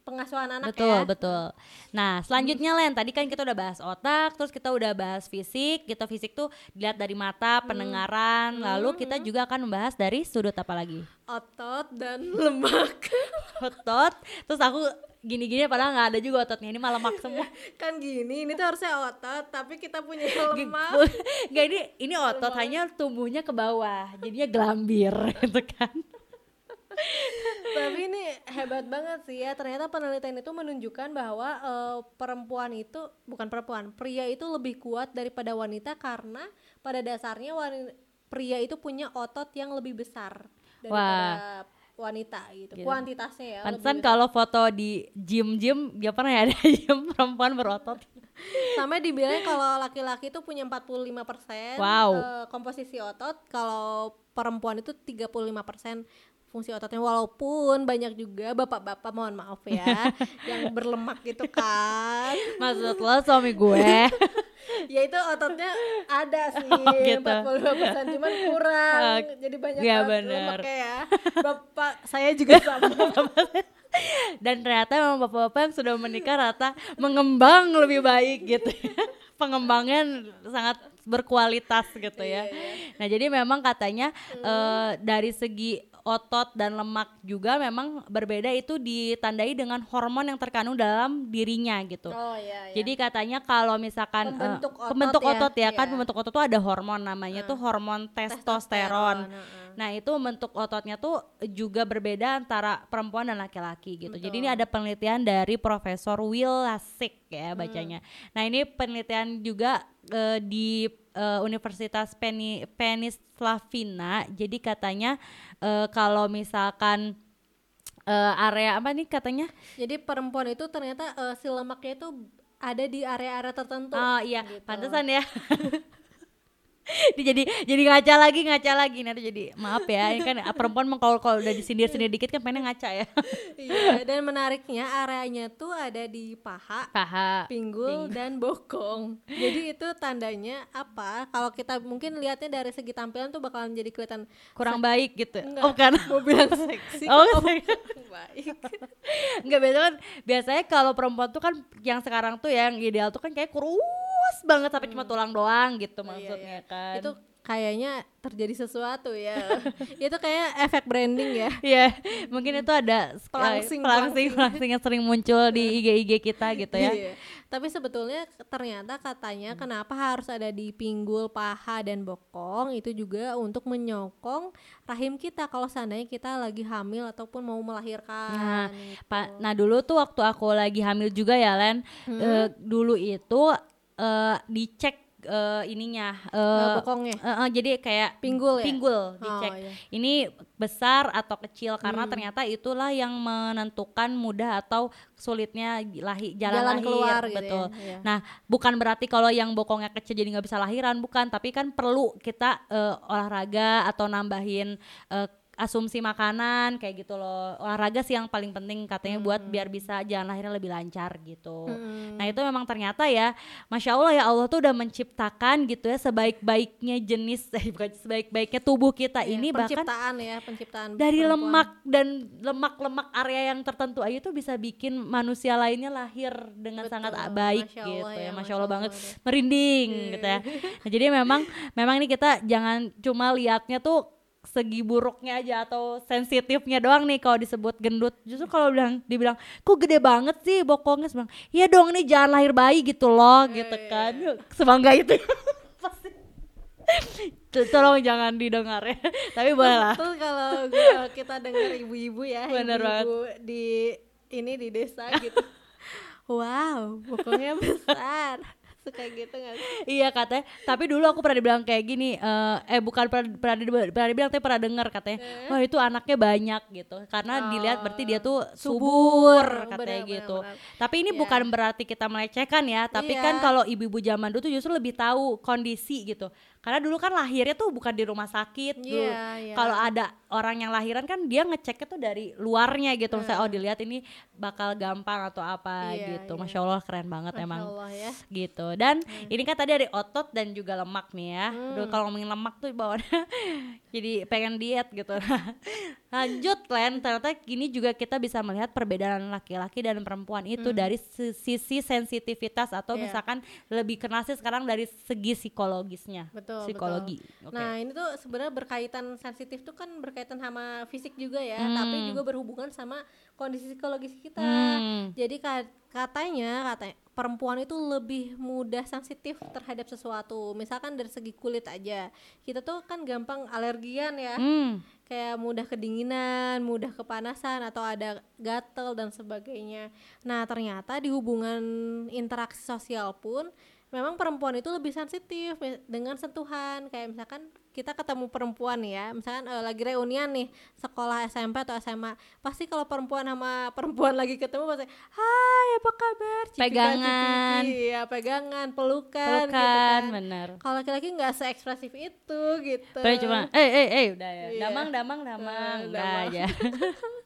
S2: pengasuhan anak
S1: betul
S2: ya.
S1: betul nah selanjutnya Len tadi kan kita udah bahas otak terus kita udah bahas fisik kita fisik tuh dilihat dari mata pendengaran lalu kita juga akan membahas dari sudut apa lagi
S2: Otot dan lemak. <laughs>
S1: otot terus aku gini-gini padahal nggak ada juga ototnya. Ini malah lemak semua <laughs>
S2: kan gini, ini tuh harusnya otot, tapi kita punya lemak.
S1: Gak ini ini otot hanya tumbuhnya ke bawah jadinya gelambir <laughs> gitu kan.
S2: Tapi ini hebat banget sih ya. Ternyata penelitian itu menunjukkan bahwa eh, perempuan itu bukan perempuan, pria itu lebih kuat daripada wanita karena pada dasarnya wani- pria itu punya otot yang lebih besar daripada wanita gitu.
S1: Gitu.
S2: Kuantitasnya ya.
S1: Pantesan
S2: lebih
S1: kalau foto di gym-gym dia pernah ya ada <laughs> gym perempuan berotot
S2: Sampai dibilang kalau laki-laki itu punya 45%
S1: Wow.
S2: eh, komposisi otot, kalau perempuan itu 35% fungsi ototnya walaupun banyak juga bapak-bapak mohon maaf ya <laughs> yang berlemak gitu kan.
S1: maksud lo suami gue <laughs>
S2: ya itu ototnya ada sih
S1: Oh, gitu.
S2: 45% cuman kurang. <laughs>
S1: Oh,
S2: jadi banyak
S1: iya
S2: banget
S1: bener.
S2: lemaknya ya. Bapak saya juga sama.
S1: dan ternyata memang bapak-bapak yang sudah menikah rata mengembang lebih baik gitu ya. pengembangan sangat berkualitas gitu ya nah jadi memang katanya eh, dari segi otot dan lemak juga memang berbeda itu ditandai dengan hormon yang terkandung dalam dirinya gitu
S2: oh iya iya.
S1: Jadi katanya kalau misalkan eh,
S2: Pembentuk otot
S1: pembentuk
S2: ya,
S1: otot ya, kan
S2: iya.
S1: pembentuk otot tuh ada hormon namanya tuh hormon testosteron.
S2: heeh.
S1: Nah, itu membentuk ototnya tuh juga berbeda antara perempuan dan laki-laki gitu. Jadi ini ada penelitian dari Profesor Will Lasik ya bacanya. Nah, ini penelitian juga eh, di eh, Universitas Penny, Pennsylvania. Jadi katanya eh, kalau misalkan eh, area apa nih katanya?
S2: Jadi perempuan itu ternyata eh, si lemaknya itu ada di area-area tertentu.
S1: Oh iya,
S2: gitu.
S1: pantesan ya. <laughs> Ini jadi jadi ngaca lagi ngaca lagi nanti jadi maaf ya ini kan perempuan mah kalau kalau udah disindir-sindir dikit kan pengen ngaca ya
S2: iya, dan menariknya areanya tuh ada di paha,
S1: paha
S2: pinggul dan bokong. Jadi itu tandanya apa? Kalau kita mungkin lihatnya dari segi tampilan tuh bakalan jadi kelihatan
S1: kurang baik gitu
S2: Enggak.
S1: oh kan
S2: mau bilang seksi
S1: oh
S2: baik.
S1: nggak biasa kan biasanya kalau perempuan tuh kan yang sekarang tuh yang ideal tuh kan kayak kurus banget sampai cuma tulang doang gitu maksudnya kan
S2: Hmm. Itu kayaknya terjadi sesuatu ya. <laughs> itu kayak efek branding ya. <laughs>
S1: Iya, mungkin itu ada
S2: Pelangsing,
S1: pelangsing, pelangsing yang sering muncul di IG-IG kita gitu ya.
S2: Iya. Tapi sebetulnya ternyata katanya kenapa harus ada di pinggul, paha dan bokong itu juga untuk menyokong rahim kita kalau seandainya kita lagi hamil ataupun mau melahirkan.
S1: Nah,
S2: gitu.
S1: Pa- nah dulu tuh waktu aku lagi hamil juga ya Len, eh, dulu itu eh, dicek eh, ininya, eh,
S2: Eh, bokongnya.
S1: eh, eh, jadi kayak
S2: Pinggul ya?
S1: pinggul
S2: Oh,
S1: dicek.
S2: iya.
S1: Ini besar atau kecil karena ternyata itulah yang menentukan mudah atau sulitnya lahi, jalan,
S2: Jalan
S1: lahir,
S2: keluar gitu
S1: betul.
S2: ya, iya.
S1: Nah, bukan berarti kalau yang bokongnya kecil jadi nggak bisa lahiran, bukan. Tapi kan perlu kita eh, olahraga atau nambahin eh, asumsi makanan kayak gitu loh. Olahraga sih yang paling penting katanya buat biar bisa jalan lahirnya lebih lancar gitu. Nah itu memang ternyata ya, masya Allah ya Allah tuh udah menciptakan gitu ya sebaik-baiknya jenis, <laughs> eh, bukan sebaik-baiknya tubuh kita
S2: Iya,
S1: ini bahkan
S2: penciptaan ya, penciptaan
S1: dari
S2: perempuan.
S1: lemak dan lemak-lemak area yang tertentu aja tuh bisa bikin manusia lainnya lahir dengan
S2: Betul,
S1: sangat baik
S2: Masya
S1: gitu
S2: Allah
S1: ya,
S2: ya,
S1: masya Allah
S2: Allah
S1: banget, merinding gitu ya. Nah, jadi memang memang ini kita jangan cuma lihatnya tuh segi buruknya aja atau sensitifnya doang nih kalau disebut gendut. Justru kalau bilang dibilang kok gede banget sih bokongnya? Sebang iya dong ini jangan lahir bayi gitu loh gitu kan. sebangga itu. <laughs> Pasti. T- tolong jangan didengar ya. <laughs> Tapi boleh lah.
S2: Betul kalau kita dengar ibu-ibu ya,
S1: Bener
S2: ibu-ibu di ini di desa gitu. <laughs> wow, bokongnya besar. Suka gitu nggak sih?
S1: Iya katanya, tapi dulu aku pernah dibilang kayak gini, eh, eh bukan pernah pernah, pernah dibilang tapi pernah dengar katanya, wah itu anaknya banyak gitu, karena dilihat berarti dia tuh subur,
S2: Subur,
S1: katanya
S2: benar,
S1: gitu.
S2: benar, benar.
S1: Tapi ini
S2: Iya.
S1: bukan berarti kita melecehkan ya, tapi
S2: Iya.
S1: kan kalau ibu-ibu zaman dulu tuh justru lebih tahu kondisi gitu. Karena dulu kan lahirnya tuh bukan di rumah sakit dulu.
S2: Iya, iya.
S1: Kalau ada orang yang lahiran kan dia ngeceknya tuh dari luarnya gitu. Misalnya
S2: Hmm.
S1: oh dilihat ini bakal gampang atau apa
S2: Iya,
S1: gitu.
S2: iya.
S1: Masya Allah keren banget
S2: Masya
S1: emang
S2: Allah ya.
S1: gitu. Dan ini kan tadi ada otot dan juga lemak nih ya.
S2: Hmm.
S1: kalau ngomongin lemak tuh bawaannya <laughs> jadi pengen diet gitu. <laughs> Lanjut Len, ternyata gini juga kita bisa melihat perbedaan laki-laki dan perempuan itu dari si- sisi sensitivitas atau
S2: Hmm. Iya.
S1: misalkan lebih kenal sih sekarang dari segi psikologisnya.
S2: Betul,
S1: Psikologi. Oke.
S2: Nah ini tuh sebenarnya berkaitan sensitif tuh kan berkaitan sama fisik juga ya,
S1: Hmm.
S2: tapi juga berhubungan sama kondisi psikologis kita.
S1: Hmm.
S2: Jadi ka- katanya katanya perempuan itu lebih mudah sensitif terhadap sesuatu. Misalkan dari segi kulit aja, kita tuh kan gampang alergian ya,
S1: Hmm.
S2: kayak mudah kedinginan, mudah kepanasan atau ada gatel dan sebagainya. Nah ternyata di hubungan interaksi sosial pun memang perempuan itu lebih sensitif dengan sentuhan kayak misalkan kita ketemu perempuan ya misalkan eh, lagi reunian nih sekolah SMP atau SMA pasti kalau perempuan sama <laughs> perempuan lagi ketemu pasti hai apa kabar
S1: Pegangan.
S2: ya pegangan pelukan, gitu
S1: Pelukan,
S2: kan.
S1: bener.
S2: kalau laki-laki nggak seekspresif itu gitu
S1: Paling cuma eh eh eh udah ya.
S2: Iya.
S1: Damang damang damang. Udah
S2: damang.
S1: aja. <laughs>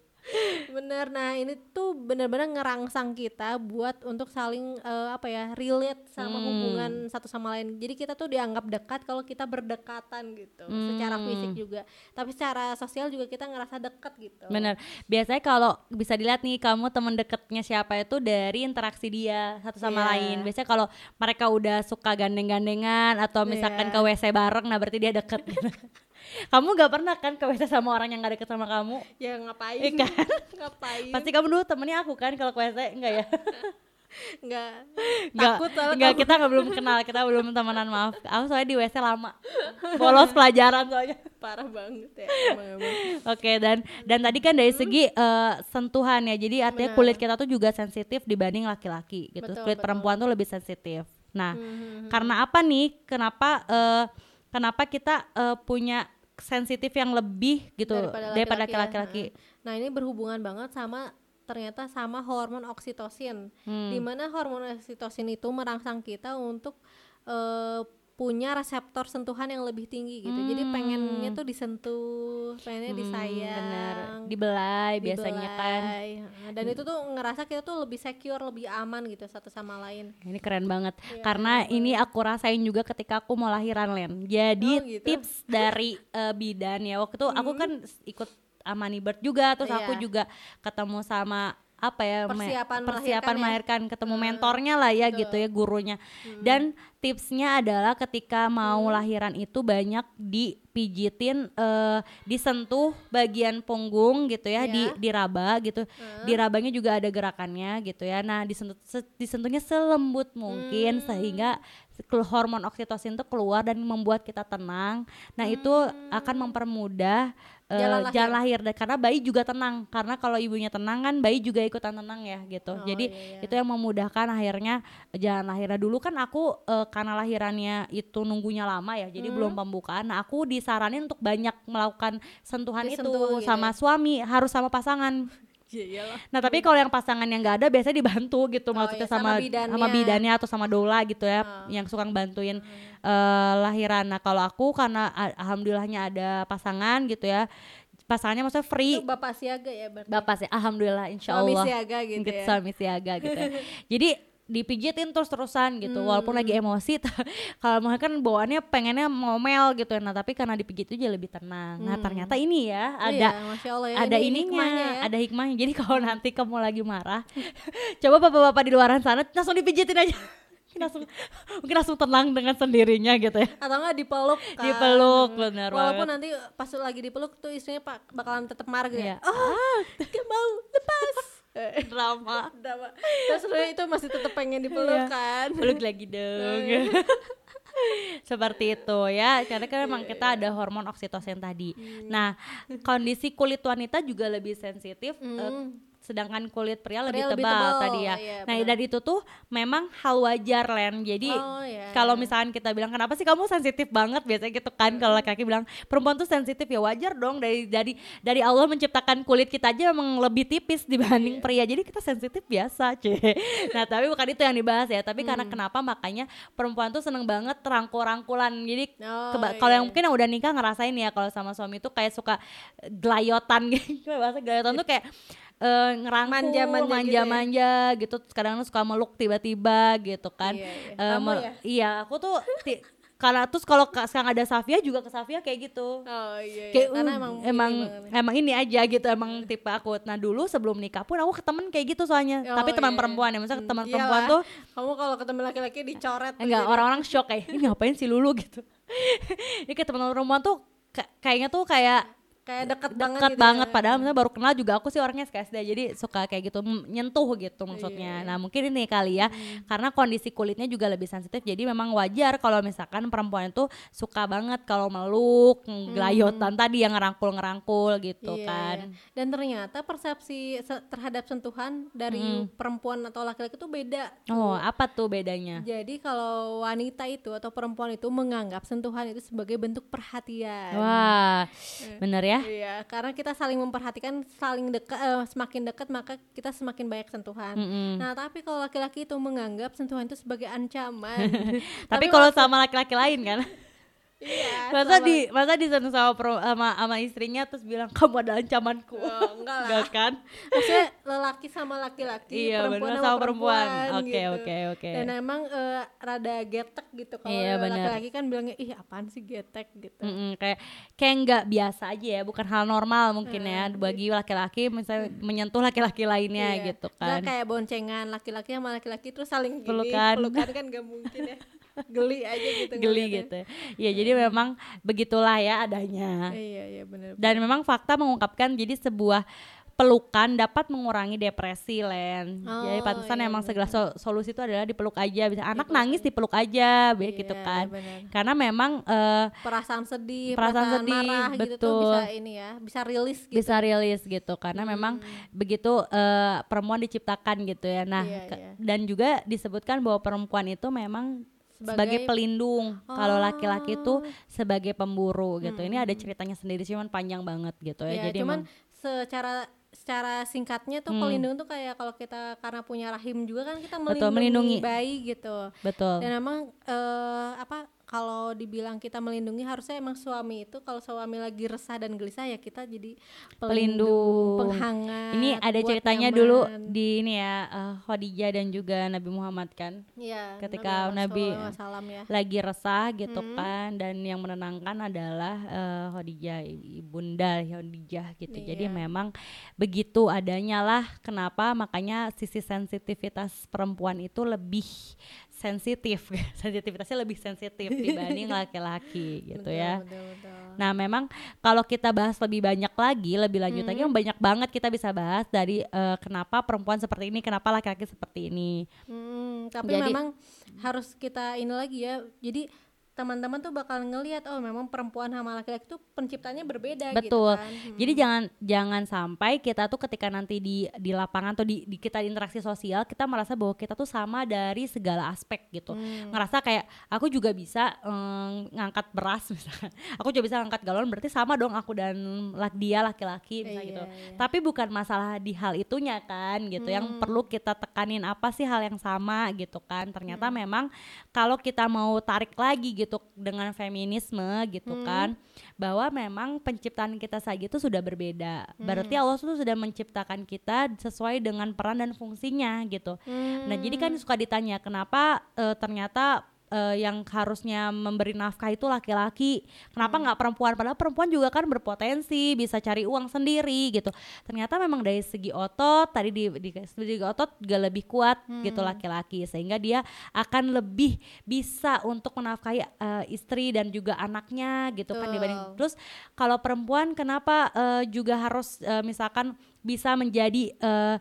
S2: Bener, nah ini tuh bener-bener ngerangsang kita buat untuk saling eh, apa ya relate sama
S1: Hmm.
S2: hubungan satu sama lain. Jadi kita tuh dianggap dekat kalau kita berdekatan gitu, secara
S1: Hmm.
S2: fisik juga. Tapi secara sosial juga kita ngerasa dekat gitu.
S1: Bener. Biasanya kalau bisa dilihat nih kamu temen deketnya siapa itu dari interaksi dia satu sama
S2: Iya.
S1: lain. Biasanya kalau mereka udah suka gandeng-gandengan atau misalkan
S2: Iya.
S1: ke WC bareng, nah berarti dia deket. gitu. <laughs> kamu gak pernah kan ke WC sama orang yang gak deket sama kamu?
S2: Ya ngapain?
S1: Iya kan? <laughs>
S2: ngapain?
S1: Pasti kamu dulu temennya aku kan kalau ke WC enggak ya? <laughs>
S2: nggak
S1: Enggak,
S2: takut soalnya
S1: enggak kita nggak belum kenal, kita belum temenan maaf. Aku soalnya di WC lama, <laughs> bolos pelajaran soalnya.
S2: parah banget ya.
S1: Oke dan dan tadi kan dari segi eh, sentuhan ya, jadi artinya
S2: Benar.
S1: kulit kita tuh juga sensitif dibanding laki-laki gitu.
S2: Betul,
S1: kulit
S2: betul.
S1: perempuan tuh lebih sensitif. Nah,
S2: Hmm,
S1: karena apa nih? Kenapa eh, kenapa kita eh, punya sensitif yang lebih gitu
S2: Daripada laki-laki ya. Nah ini berhubungan banget sama ternyata sama hormon oksitosin.
S1: Hmm.
S2: Di mana hormon oksitosin itu merangsang kita untuk eh, punya reseptor sentuhan yang lebih tinggi gitu. Jadi pengennya tuh disentuh, pengennya disayang,
S1: Hmm, bener dibelai biasanya kan
S2: dibelai. Dan itu tuh ngerasa kita tuh lebih secure, lebih aman gitu satu sama lain.
S1: ini keren banget
S2: Iya,
S1: karena ini aku rasain juga ketika aku mau lahiran Len jadi
S2: Oh, gitu.
S1: tips <laughs> dari eh, bidan ya waktu itu aku kan ikut Amani Bird juga terus aku
S2: Iya.
S1: juga ketemu sama apa ya me-
S2: Persiapan
S1: persiapan
S2: melahirkan
S1: melahirkan ketemu mentornya lah ya gitu ya gurunya. Dan tipsnya adalah ketika mau lahiran itu banyak dipijitin eh, disentuh bagian punggung gitu ya di
S2: Iya.
S1: diraba gitu. Di rabanya juga ada gerakannya gitu ya. Nah disentuh se- disentuhnya selembut mungkin sehingga kelu- hormon oksitosin itu keluar dan membuat kita tenang. Nah itu akan mempermudah
S2: Jalan
S1: jalan,
S2: lahir.
S1: lahir dan karena bayi juga tenang karena kalau ibunya tenang kan bayi juga ikutan tenang ya gitu
S2: Oh,
S1: jadi
S2: iya, iya.
S1: itu yang memudahkan akhirnya jalan lahirnya dulu kan aku eh, karena lahirannya itu nunggunya lama ya jadi belum pembukaan nah aku disaranin untuk banyak melakukan sentuhan
S2: Disentuh
S1: itu
S2: gitu
S1: sama
S2: ya.
S1: suami harus sama pasangan
S2: Iya iyalah.
S1: nah tapi kalau yang pasangan yang nggak ada biasanya dibantu gitu
S2: Oh,
S1: maksudnya
S2: iya, sama
S1: sama
S2: bidannya.
S1: sama bidannya atau sama doula gitu ya
S2: Oh.
S1: yang suka bantuin eh, lahiran nah kalau aku karena alhamdulillahnya ada pasangan gitu ya pasangannya maksudnya free
S2: Itu bapak siaga ya berarti.
S1: bapak sih alhamdulillah insya
S2: Suami siaga gitu
S1: Gitu,
S2: ya.
S1: suami siaga gitu ya. <laughs> jadi dipijitin terus terusan gitu walaupun lagi
S2: Hmm.
S1: emosi <laughs> kalau mau kan bawaannya pengennya ngomel gitu nah tapi karena dipijit itu jadi lebih tenang nah ternyata ini ya ada
S2: Iya, Allah ya.
S1: ada
S2: Ini- ini
S1: ininya,
S2: hikmahnya ya.
S1: ada hikmahnya. Jadi <laughs> kalau nanti kamu lagi marah, <laughs> coba bapak-bapak di luaran sana langsung dipijitin aja. Mungkin langsung mungkin langsung tenang dengan sendirinya gitu ya.
S2: atau enggak dipeluk kan
S1: Dipeluk, benar
S2: walaupun
S1: banget.
S2: nanti pas lagi dipeluk tuh istrinya pak bakalan tetap marah gitu
S1: Iya.
S2: ya oh gak mau lepas <laughs>
S1: Drama.
S2: drama. terus lu itu masih tetap pengen dipeluk
S1: Iya.
S2: kan
S1: Peluk lagi dong. <laughs> Seperti itu ya, karena kan memang kita ada hormon oksitosin tadi. Nah, kondisi kulit wanita juga lebih sensitif eh, sedangkan kulit pria, lebih
S2: Pria lebih tebal,
S1: tadi ya.
S2: iya,
S1: nah dan itu tuh memang hal wajar Len. Jadi
S2: Oh, iya,
S1: kalau
S2: iya.
S1: misalkan kita bilang kenapa sih kamu sensitif banget biasanya gitu kan kalau laki-laki bilang perempuan tuh sensitif ya wajar dong dari dari dari Allah menciptakan kulit kita aja memang lebih tipis dibanding
S2: Iya.
S1: pria. Jadi kita sensitif biasa, <laughs> cie. Nah, tapi bukan itu yang dibahas ya, tapi karena
S2: Hmm.
S1: kenapa makanya perempuan tuh seneng banget rangkul-rangkulan. Jadi
S2: Oh,
S1: keba- kalau yang
S2: iya.
S1: mungkin yang udah nikah ngerasain ya kalau sama suami tuh kayak suka gelayotan <laughs> gitu. Bahasa gelayotan tuh kayak eh, ngerangkul,
S2: Manja-manja gitu ya?
S1: manja-manja gitu, Terus kadang suka meluk tiba-tiba gitu kan.
S2: Iya, iya. Kamu
S1: mel-
S2: ya?
S1: Iya, aku tuh ti- karena terus kalau ka- sekarang ada Safia juga ke Safia kayak gitu.
S2: Oh iya, iya.
S1: Kayak
S2: karena
S1: uh,
S2: emang
S1: emang
S2: ini
S1: emang ini aja gitu emang tipe aku. Nah dulu sebelum nikah pun aku ke temen kayak gitu soalnya.
S2: Oh,
S1: Tapi teman
S2: iya, iya.
S1: perempuan ya,
S2: Hmm,
S1: teman perempuan tuh
S2: kamu kalau ketemu laki-laki dicoret
S1: enggak orang-orang shock kayak ini ngapain sih Lulu gitu. <laughs> Ini kayak teman perempuan tuh ka- kayaknya tuh kayak
S2: kayak deket, banget
S1: dekat
S2: gitu ya.
S1: banget padahal misalnya baru kenal juga aku sih orangnya SKSD jadi suka kayak gitu nyentuh gitu maksudnya.
S2: Iya.
S1: Nah, mungkin ini kali ya karena kondisi kulitnya juga lebih sensitif jadi memang wajar kalau misalkan perempuan itu suka banget kalau meluk, gelayotan tadi yang ngerangkul-ngerangkul gitu
S2: Iya,
S1: kan.
S2: iya. Dan ternyata persepsi se- terhadap sentuhan dari perempuan atau laki-laki itu beda.
S1: Oh, apa tuh bedanya?
S2: Jadi kalau wanita itu atau perempuan itu menganggap sentuhan itu sebagai bentuk perhatian.
S1: Wah, bener ya?
S2: Iya, karena kita saling memperhatikan, saling dekat, eh, semakin dekat maka kita semakin banyak sentuhan.
S1: Mm-mm.
S2: Nah, tapi kalau laki-laki itu menganggap sentuhan itu sebagai ancaman. <laughs>
S1: Tapi kalau sama laki-laki lain kan? <laughs>
S2: iya,
S1: masa di masa disentuh sama pro- sama, sama istrinya terus bilang kamu adalah ancamanku.
S2: Oh, enggak lah.
S1: Enggak kan?
S2: Maksudnya lelaki sama laki-laki,
S1: Iya,
S2: perempuan sama
S1: sama perempuan. Oke,
S2: gitu.
S1: oke, oke.
S2: Dan emang eh, rada getek gitu kalau
S1: Iya,
S2: laki-laki kan bilangnya ih apaan sih getek gitu.
S1: Mm-mm, kayak kayak nggak biasa aja ya, bukan hal normal mungkin ya
S2: Hmm.
S1: bagi laki-laki misalnya menyentuh laki-laki lainnya
S2: Iya.
S1: gitu
S2: Nggak
S1: kan.
S2: kayak boncengan laki-laki sama laki-laki terus saling gini,
S1: Pelukan.
S2: pelukan kan gak mungkin ya. <laughs> Geli aja gitu.
S1: Geli
S2: ngeliatnya.
S1: gitu. Ya jadi memang begitulah ya adanya.
S2: Iya, iya benar.
S1: Dan memang fakta mengungkapkan jadi sebuah pelukan dapat mengurangi depresi Len. jadi
S2: Oh,
S1: pantesan
S2: iya,
S1: emang segala so- solusi itu adalah dipeluk aja. Bisa anak
S2: Dipeluk
S1: nangis dipeluk aja, be-
S2: Iya,
S1: gitu kan.
S2: benar.
S1: Karena memang eh,
S2: perasaan sedih,
S1: Perasaan
S2: perasaan,
S1: sedih,
S2: marah gitu tuh
S1: betul.
S2: bisa ini ya, bisa rilis gitu.
S1: bisa rilis gitu karena memang begitu eh, perempuan diciptakan gitu ya. Nah,
S2: Iya, iya.
S1: dan juga disebutkan bahwa perempuan itu memang sebagai,
S2: Sebagai-
S1: pelindung. Kalau
S2: Oh.
S1: laki-laki itu sebagai pemburu gitu. Ini ada ceritanya sendiri cuman panjang banget gitu ya.
S2: Ya,
S1: Jadi
S2: cuman
S1: emang-
S2: secara secara singkatnya tuh
S1: Hmm.
S2: pelindung tuh kayak kalau kita karena punya rahim juga kan kita
S1: Betul,
S2: melindungi,
S1: melindungi.
S2: bayi gitu.
S1: betul.
S2: Dan emang eh, apa kalau dibilang kita melindungi harusnya emang suami itu kalau suami lagi resah dan gelisah ya kita jadi pelindung,
S1: Pelindung.
S2: penghangat.
S1: Ini ada ceritanya
S2: nyaman.
S1: dulu di ini ya eh, Khadijah dan juga Nabi Muhammad kan.
S2: Iya,
S1: ketika Nabi-
S2: salam ya.
S1: lagi resah gitu
S2: Hmm.
S1: kan dan yang menenangkan adalah eh, Khadijah ibunda Khadijah gitu jadi
S2: Iya.
S1: memang begitu adanya lah kenapa makanya sisi sensitivitas perempuan itu lebih sensitif <laughs> sensitivitasnya lebih sensitif <laughs> dibanding laki-laki gitu
S2: Betul,
S1: ya
S2: betul, betul.
S1: Nah, memang kalau kita bahas lebih banyak lagi, lebih lanjut lagi,
S2: Hmm.
S1: emang banyak banget kita bisa bahas dari eh, kenapa perempuan seperti ini, kenapa laki-laki seperti ini.
S2: Hmm, tapi
S1: Jadi-
S2: memang harus kita ini lagi ya. Jadi teman-teman tuh bakal ngelihat oh memang perempuan sama laki-laki tuh penciptanya berbeda
S1: Betul.
S2: gitu kan. Hmm.
S1: Jadi jangan jangan sampai kita tuh ketika nanti di di lapangan atau di, di kita di interaksi sosial kita merasa bahwa kita tuh sama dari segala aspek gitu.
S2: Hmm.
S1: Ngerasa kayak aku juga bisa em, ngangkat beras misalkan. <laughs> Aku juga bisa ngangkat galon berarti sama dong aku dan lak dia laki-laki misalnya
S2: Iya,
S1: gitu.
S2: iya.
S1: Tapi bukan masalah di hal itunya kan gitu. Yang
S2: Hmm.
S1: perlu kita tekanin apa sih hal yang sama gitu kan. Ternyata
S2: Hmm.
S1: memang kalau kita mau tarik lagi gitu dengan feminisme gitu
S2: Hmm.
S1: kan bahwa memang penciptaan kita saja itu sudah berbeda.
S2: Hmm.
S1: Berarti Allah tuh sudah menciptakan kita sesuai dengan peran dan fungsinya gitu. Nah, jadi kan suka ditanya kenapa eh, ternyata eh, yang harusnya memberi nafkah itu laki-laki. Kenapa
S2: Hmm.
S1: nggak perempuan? Padahal perempuan juga kan berpotensi bisa cari uang sendiri gitu. Ternyata memang dari segi otot tadi di di segi otot juga lebih kuat gitu
S2: Hmm.
S1: laki-laki sehingga dia akan lebih bisa untuk menafkahi eh, istri dan juga anaknya gitu kan dibanding terus kalau perempuan kenapa eh, juga harus eh, misalkan bisa menjadi eh,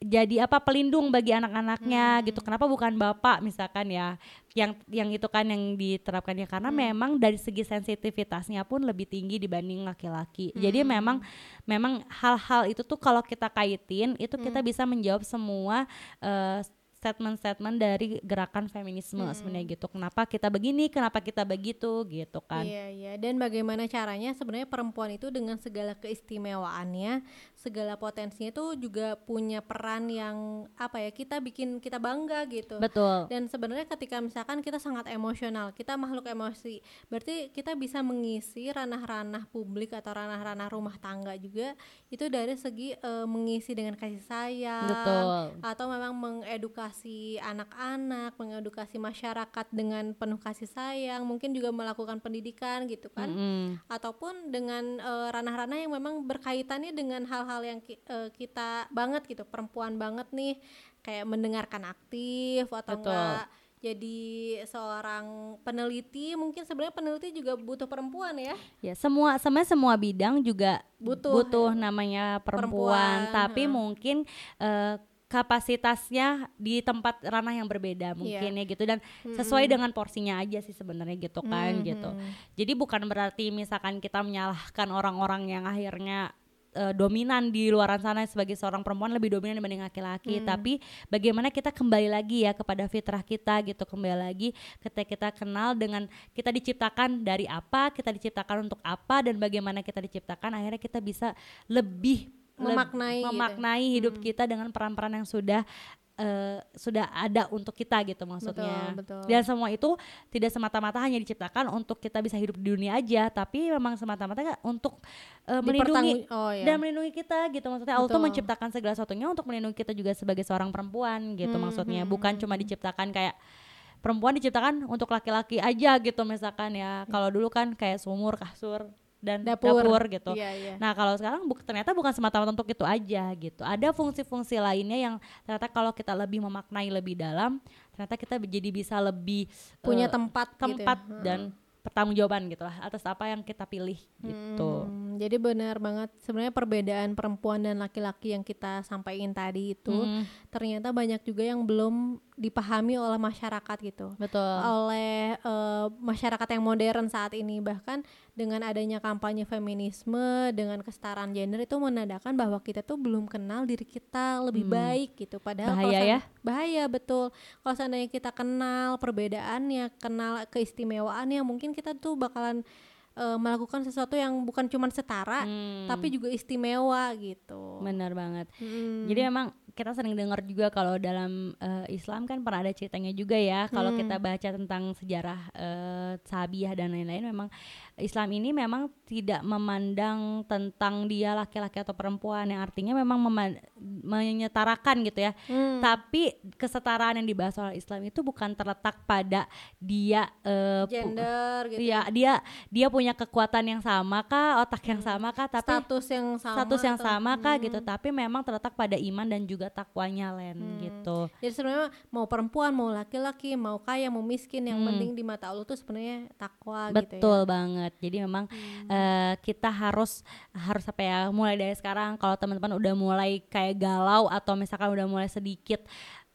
S1: jadi apa pelindung bagi anak-anaknya gitu. Kenapa bukan bapak misalkan ya yang yang itu kan yang diterapkan ya? Karena memang dari segi sensitivitasnya pun lebih tinggi dibanding laki-laki. Jadi memang memang hal-hal itu tuh kalau kita kaitin itu kita bisa menjawab semua eh, statement-statement dari gerakan feminisme sebenarnya gitu. Kenapa kita begini kenapa kita begitu gitu kan.
S2: Iya, iya. Dan bagaimana caranya sebenarnya perempuan itu dengan segala keistimewaannya, segala potensinya itu juga punya peran yang apa ya, kita bikin kita bangga gitu.
S1: betul
S2: Dan sebenarnya ketika misalkan kita sangat emosional, kita makhluk emosi, berarti kita bisa mengisi ranah-ranah publik atau ranah-ranah rumah tangga juga itu dari segi eh, mengisi dengan kasih sayang,
S1: Betul.
S2: atau memang mengedukasi anak-anak, mengedukasi masyarakat dengan penuh kasih sayang, mungkin juga melakukan pendidikan gitu kan,
S1: Mm-mm.
S2: ataupun dengan eh, ranah-ranah yang memang berkaitannya dengan hal-hal yang ki- eh, kita banget gitu, perempuan banget nih, kayak mendengarkan aktif atau
S1: Betul.
S2: enggak jadi seorang peneliti mungkin sebenarnya peneliti juga butuh perempuan ya.
S1: Ya, semua sebenarnya semua bidang juga
S2: Butuh,
S1: butuh namanya perempuan,
S2: perempuan,
S1: tapi
S2: ha.
S1: mungkin eh, kapasitasnya di tempat ranah yang berbeda mungkin ya gitu. Dan sesuai dengan porsinya aja sih sebenarnya gitu kan gitu. Jadi bukan berarti misalkan kita menyalahkan orang-orang yang akhirnya eh, dominan di luaran sana sebagai seorang perempuan lebih dominan dibanding laki-laki. Tapi bagaimana kita kembali lagi ya kepada fitrah kita gitu kembali lagi ketika kita kenal dengan kita diciptakan dari apa kita diciptakan untuk apa dan bagaimana kita diciptakan akhirnya kita bisa lebih leb-
S2: Memaknai gitu.
S1: memaknai hidup kita dengan peran-peran yang sudah eh, sudah ada untuk kita gitu maksudnya.
S2: Betul.
S1: dan semua itu tidak semata-mata hanya diciptakan untuk kita bisa hidup di dunia aja tapi memang semata-mata untuk eh, melindungi
S2: oh ya
S1: dan melindungi kita gitu maksudnya. Allah tuh
S2: Betul.
S1: menciptakan segala sesuatunya untuk melindungi kita juga sebagai seorang perempuan gitu
S2: Hmm,
S1: maksudnya. bukan cuma diciptakan kayak perempuan diciptakan untuk laki-laki aja gitu misalkan ya. Kalau dulu kan kayak sumur kasur dan
S2: Dapur.
S1: dapur, gitu.
S2: Iya, iya.
S1: nah kalau sekarang bu- ternyata bukan semata-mata untuk itu aja gitu. Ada fungsi-fungsi lainnya yang ternyata kalau kita lebih memaknai lebih dalam ternyata kita jadi bisa lebih
S2: punya
S1: eh,
S2: tempat gitu ya.
S1: tempat dan pertanggungjawaban gitu lah atas apa yang kita pilih gitu.
S2: Hmm, jadi benar banget. Sebenarnya perbedaan perempuan dan laki-laki yang kita sampaikan tadi itu
S1: Hmm,
S2: ternyata banyak juga yang belum dipahami oleh masyarakat gitu.
S1: Betul.
S2: Oleh eh, masyarakat yang modern saat ini. Bahkan dengan adanya kampanye feminisme dengan kesetaraan gender itu menandakan bahwa kita tuh belum kenal diri kita lebih baik gitu padahal
S1: Hmm. Bahaya ya?
S2: bahaya betul kalau seandainya kita kenal perbedaannya kenal keistimewaannya mungkin kita tuh bakalan eh, melakukan sesuatu yang bukan cuma setara
S1: Hmm,
S2: tapi juga istimewa gitu
S1: benar banget
S2: Mm.
S1: Jadi memang kita sering dengar juga kalau dalam eh, Islam kan pernah ada ceritanya juga ya. Kalau kita baca tentang sejarah eh, sahabiah dan lain-lain, memang Islam ini memang tidak memandang tentang dia laki-laki atau perempuan, yang artinya memang mema- menyetarakan gitu ya.
S2: Hmm.
S1: Tapi kesetaraan yang dibahas oleh Islam itu bukan terletak pada dia pu-
S2: gender gitu
S1: Iya, dia dia punya kekuatan yang sama kah, otak yang sama kah, tapi
S2: status yang sama
S1: status yang sama kah gitu tapi memang terletak pada iman dan juga takwanya Len gitu
S2: Jadi sebenarnya mau perempuan, mau laki-laki, mau kaya, mau miskin, yang
S1: Hmm.
S2: penting di mata Allah tuh sebenarnya takwa
S1: betul
S2: gitu ya.
S1: banget jadi memang eh, kita harus harus apa ya mulai dari sekarang kalau teman-teman udah mulai kayak galau atau misalkan udah mulai sedikit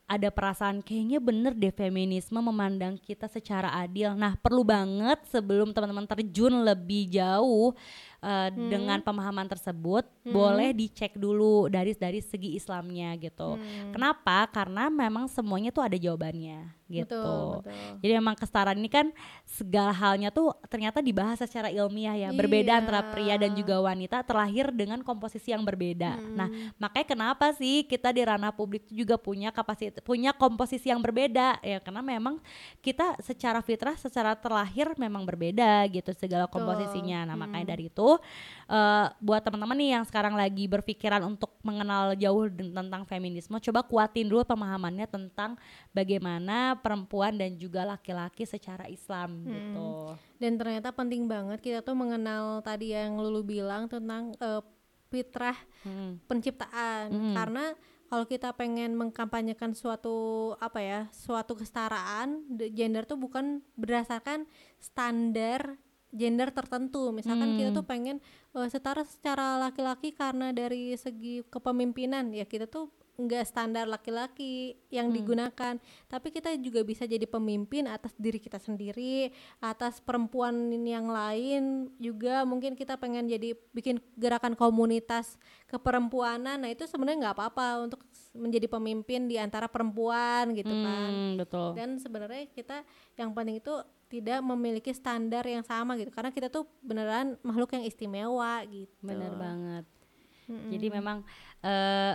S1: ada perasaan kayaknya bener deh feminisme memandang kita secara adil. Nah perlu banget sebelum teman-teman terjun lebih jauh eh, dengan pemahaman tersebut, boleh dicek dulu dari dari segi Islamnya gitu. Kenapa? Karena memang semuanya tuh ada jawabannya gitu.
S2: Betul, betul.
S1: Jadi memang kesetaraan ini kan segala halnya tuh ternyata dibahas secara ilmiah ya, berbeda
S2: Iya.
S1: antara pria dan juga wanita terlahir dengan komposisi yang berbeda. Nah, makanya kenapa sih kita di ranah publik itu juga punya kapasitas punya komposisi yang berbeda ya karena memang kita secara fitrah secara terlahir memang berbeda gitu segala komposisinya. Nah, makanya dari itu eh, buat teman-teman nih yang sekarang lagi berpikiran untuk mengenal jauh tentang feminisme, coba kuatin dulu pemahamannya tentang bagaimana perempuan dan juga laki-laki secara Islam gitu.
S2: Dan ternyata penting banget kita tuh mengenal tadi yang Lulu bilang tentang eh, fitrah
S1: Hmm.
S2: penciptaan. Karena kalau kita pengen mengkampanyekan suatu apa ya suatu kesetaraan de- gender tuh bukan berdasarkan standar gender tertentu. Misalkan kita tuh pengen eh, setara secara laki-laki karena dari segi kepemimpinan ya kita tuh nggak standar laki-laki yang
S1: Hmm.
S2: digunakan tapi kita juga bisa jadi pemimpin atas diri kita sendiri atas perempuan yang lain juga mungkin kita pengen jadi bikin gerakan komunitas keperempuanan nah itu sebenarnya nggak apa-apa untuk menjadi pemimpin di antara perempuan gitu kan
S1: Hmm, betul.
S2: dan sebenarnya kita yang penting itu tidak memiliki standar yang sama gitu karena kita tuh beneran makhluk yang istimewa gitu
S1: Bener banget.
S2: Mm-mm.
S1: Jadi memang eh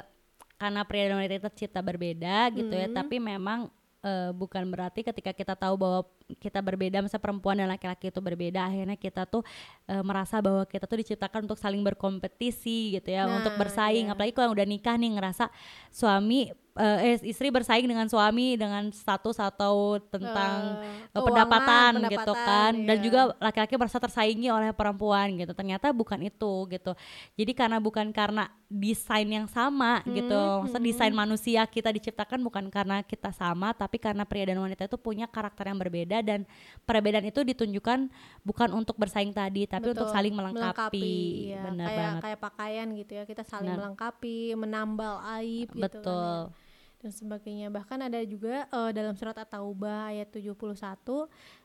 S1: karena pria dan wanita tercipta berbeda gitu ya,
S2: Hmm.
S1: tapi memang eh, bukan berarti ketika kita tahu bahwa kita berbeda, misalnya perempuan dan laki-laki itu berbeda, akhirnya kita tuh eh, merasa bahwa kita tuh diciptakan untuk saling berkompetisi gitu ya, untuk
S2: Nah,
S1: bersaing.
S2: iya.
S1: Apalagi kalau udah nikah nih ngerasa suami eh eh, istri bersaing dengan suami dengan status atau tentang
S2: keuangan,
S1: pendapatan, gitu
S2: pendapatan,
S1: kan. Dan
S2: iya.
S1: juga laki-laki merasa tersaingi oleh perempuan gitu. Ternyata bukan itu gitu. Jadi karena bukan karena desain yang sama gitu.
S2: Hmm,
S1: maksudnya desain manusia kita diciptakan bukan karena kita sama tapi karena pria dan wanita itu punya karakter yang berbeda. Dan perbedaan itu ditunjukkan bukan untuk bersaing tadi tapi untuk
S2: Betul,
S1: saling melengkapi,
S2: iya.
S1: benar
S2: kayak
S1: banget.
S2: kayak pakaian gitu ya. Kita saling melengkapi menambal aib gitu kan ya.
S1: betul
S2: dan sebagainya bahkan ada juga eh, dalam surat at-taubah ayat 71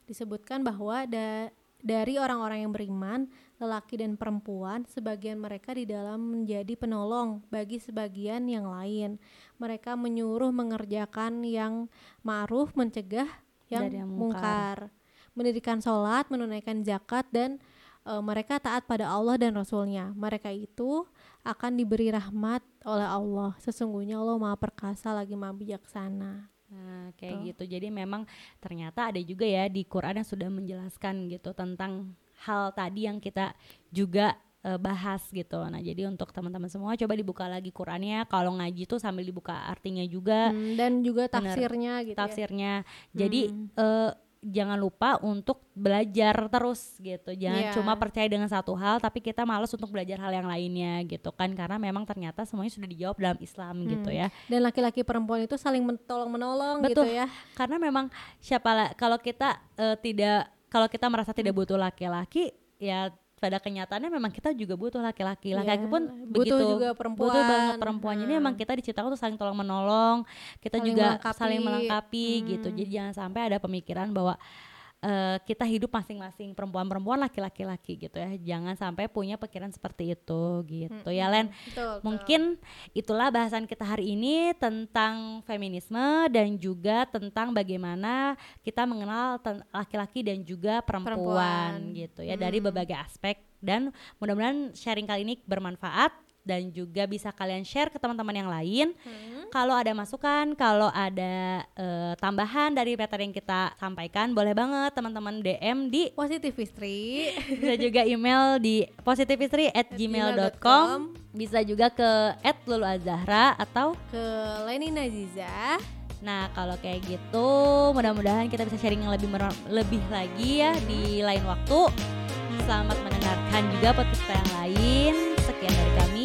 S2: disebutkan bahwa da- dari orang-orang yang beriman lelaki dan perempuan sebagian mereka di dalam menjadi penolong bagi sebagian yang lain mereka menyuruh mengerjakan yang ma'ruf mencegah yang,
S1: Dari yang
S2: mungkar.
S1: mungkar.
S2: mendirikan sholat menunaikan zakat dan eh, mereka taat pada Allah dan Rasulnya mereka itu akan diberi rahmat oleh Allah sesungguhnya Allah maha perkasa lagi maha bijaksana
S1: Nah, kayak gitu. Jadi memang ternyata ada juga ya di Quran yang sudah menjelaskan gitu tentang hal tadi yang kita juga eh, bahas gitu. Nah, jadi untuk teman-teman semua coba dibuka lagi Qurannya. Kalau ngaji tuh sambil dibuka artinya juga,
S2: Hmm, dan juga
S1: bener.
S2: tafsirnya gitu ya.
S1: tafsirnya. Jadi
S2: Hmm.
S1: eh, jangan lupa untuk belajar terus gitu. Jangan
S2: Iya.
S1: cuma percaya dengan satu hal tapi kita malas untuk belajar hal yang lainnya gitu kan karena memang ternyata semuanya sudah dijawab dalam Islam gitu
S2: Hmm.
S1: ya.
S2: dan laki-laki perempuan itu saling menolong
S1: Betul.
S2: gitu ya
S1: karena memang siapa la- kalau kita eh, tidak kalau kita merasa tidak
S2: Hmm.
S1: butuh laki-laki ya pada kenyataannya memang kita juga butuh laki-laki laki-laki
S2: Iya,
S1: pun
S2: butuh
S1: begitu
S2: juga perempuan
S1: butuh banget perempuan
S2: Hmm.
S1: memang kita diciptakan untuk saling tolong menolong kita
S2: Saling
S1: juga
S2: melengkapi.
S1: saling melengkapi gitu
S2: Hmm.
S1: jadi jangan sampai ada pemikiran bahwa eh, kita hidup masing-masing perempuan-perempuan laki-laki laki gitu ya jangan sampai punya pikiran seperti itu gitu ya Len
S2: betul, betul.
S1: Mungkin itulah bahasan kita hari ini tentang feminisme dan juga tentang bagaimana kita mengenal laki-laki dan juga perempuan,
S2: Perempuan.
S1: gitu ya dari
S2: Hmm.
S1: berbagai aspek dan mudah-mudahan sharing kali ini bermanfaat dan juga bisa kalian share ke teman-teman yang lain.
S2: Hmm.
S1: Kalau ada masukan, kalau ada eh, tambahan dari materi yang kita sampaikan, boleh banget teman-teman DM di
S2: positif istri
S1: bisa juga email di positivistry@gmail.com bisa juga ke @luluazahra atau
S2: ke Leni Naziza.
S1: Nah kalau kayak gitu mudah-mudahan kita bisa sharing yang lebih lebih lagi ya di lain waktu. Selamat mendengarkan juga podcast kita yang lain. Sekian dari kami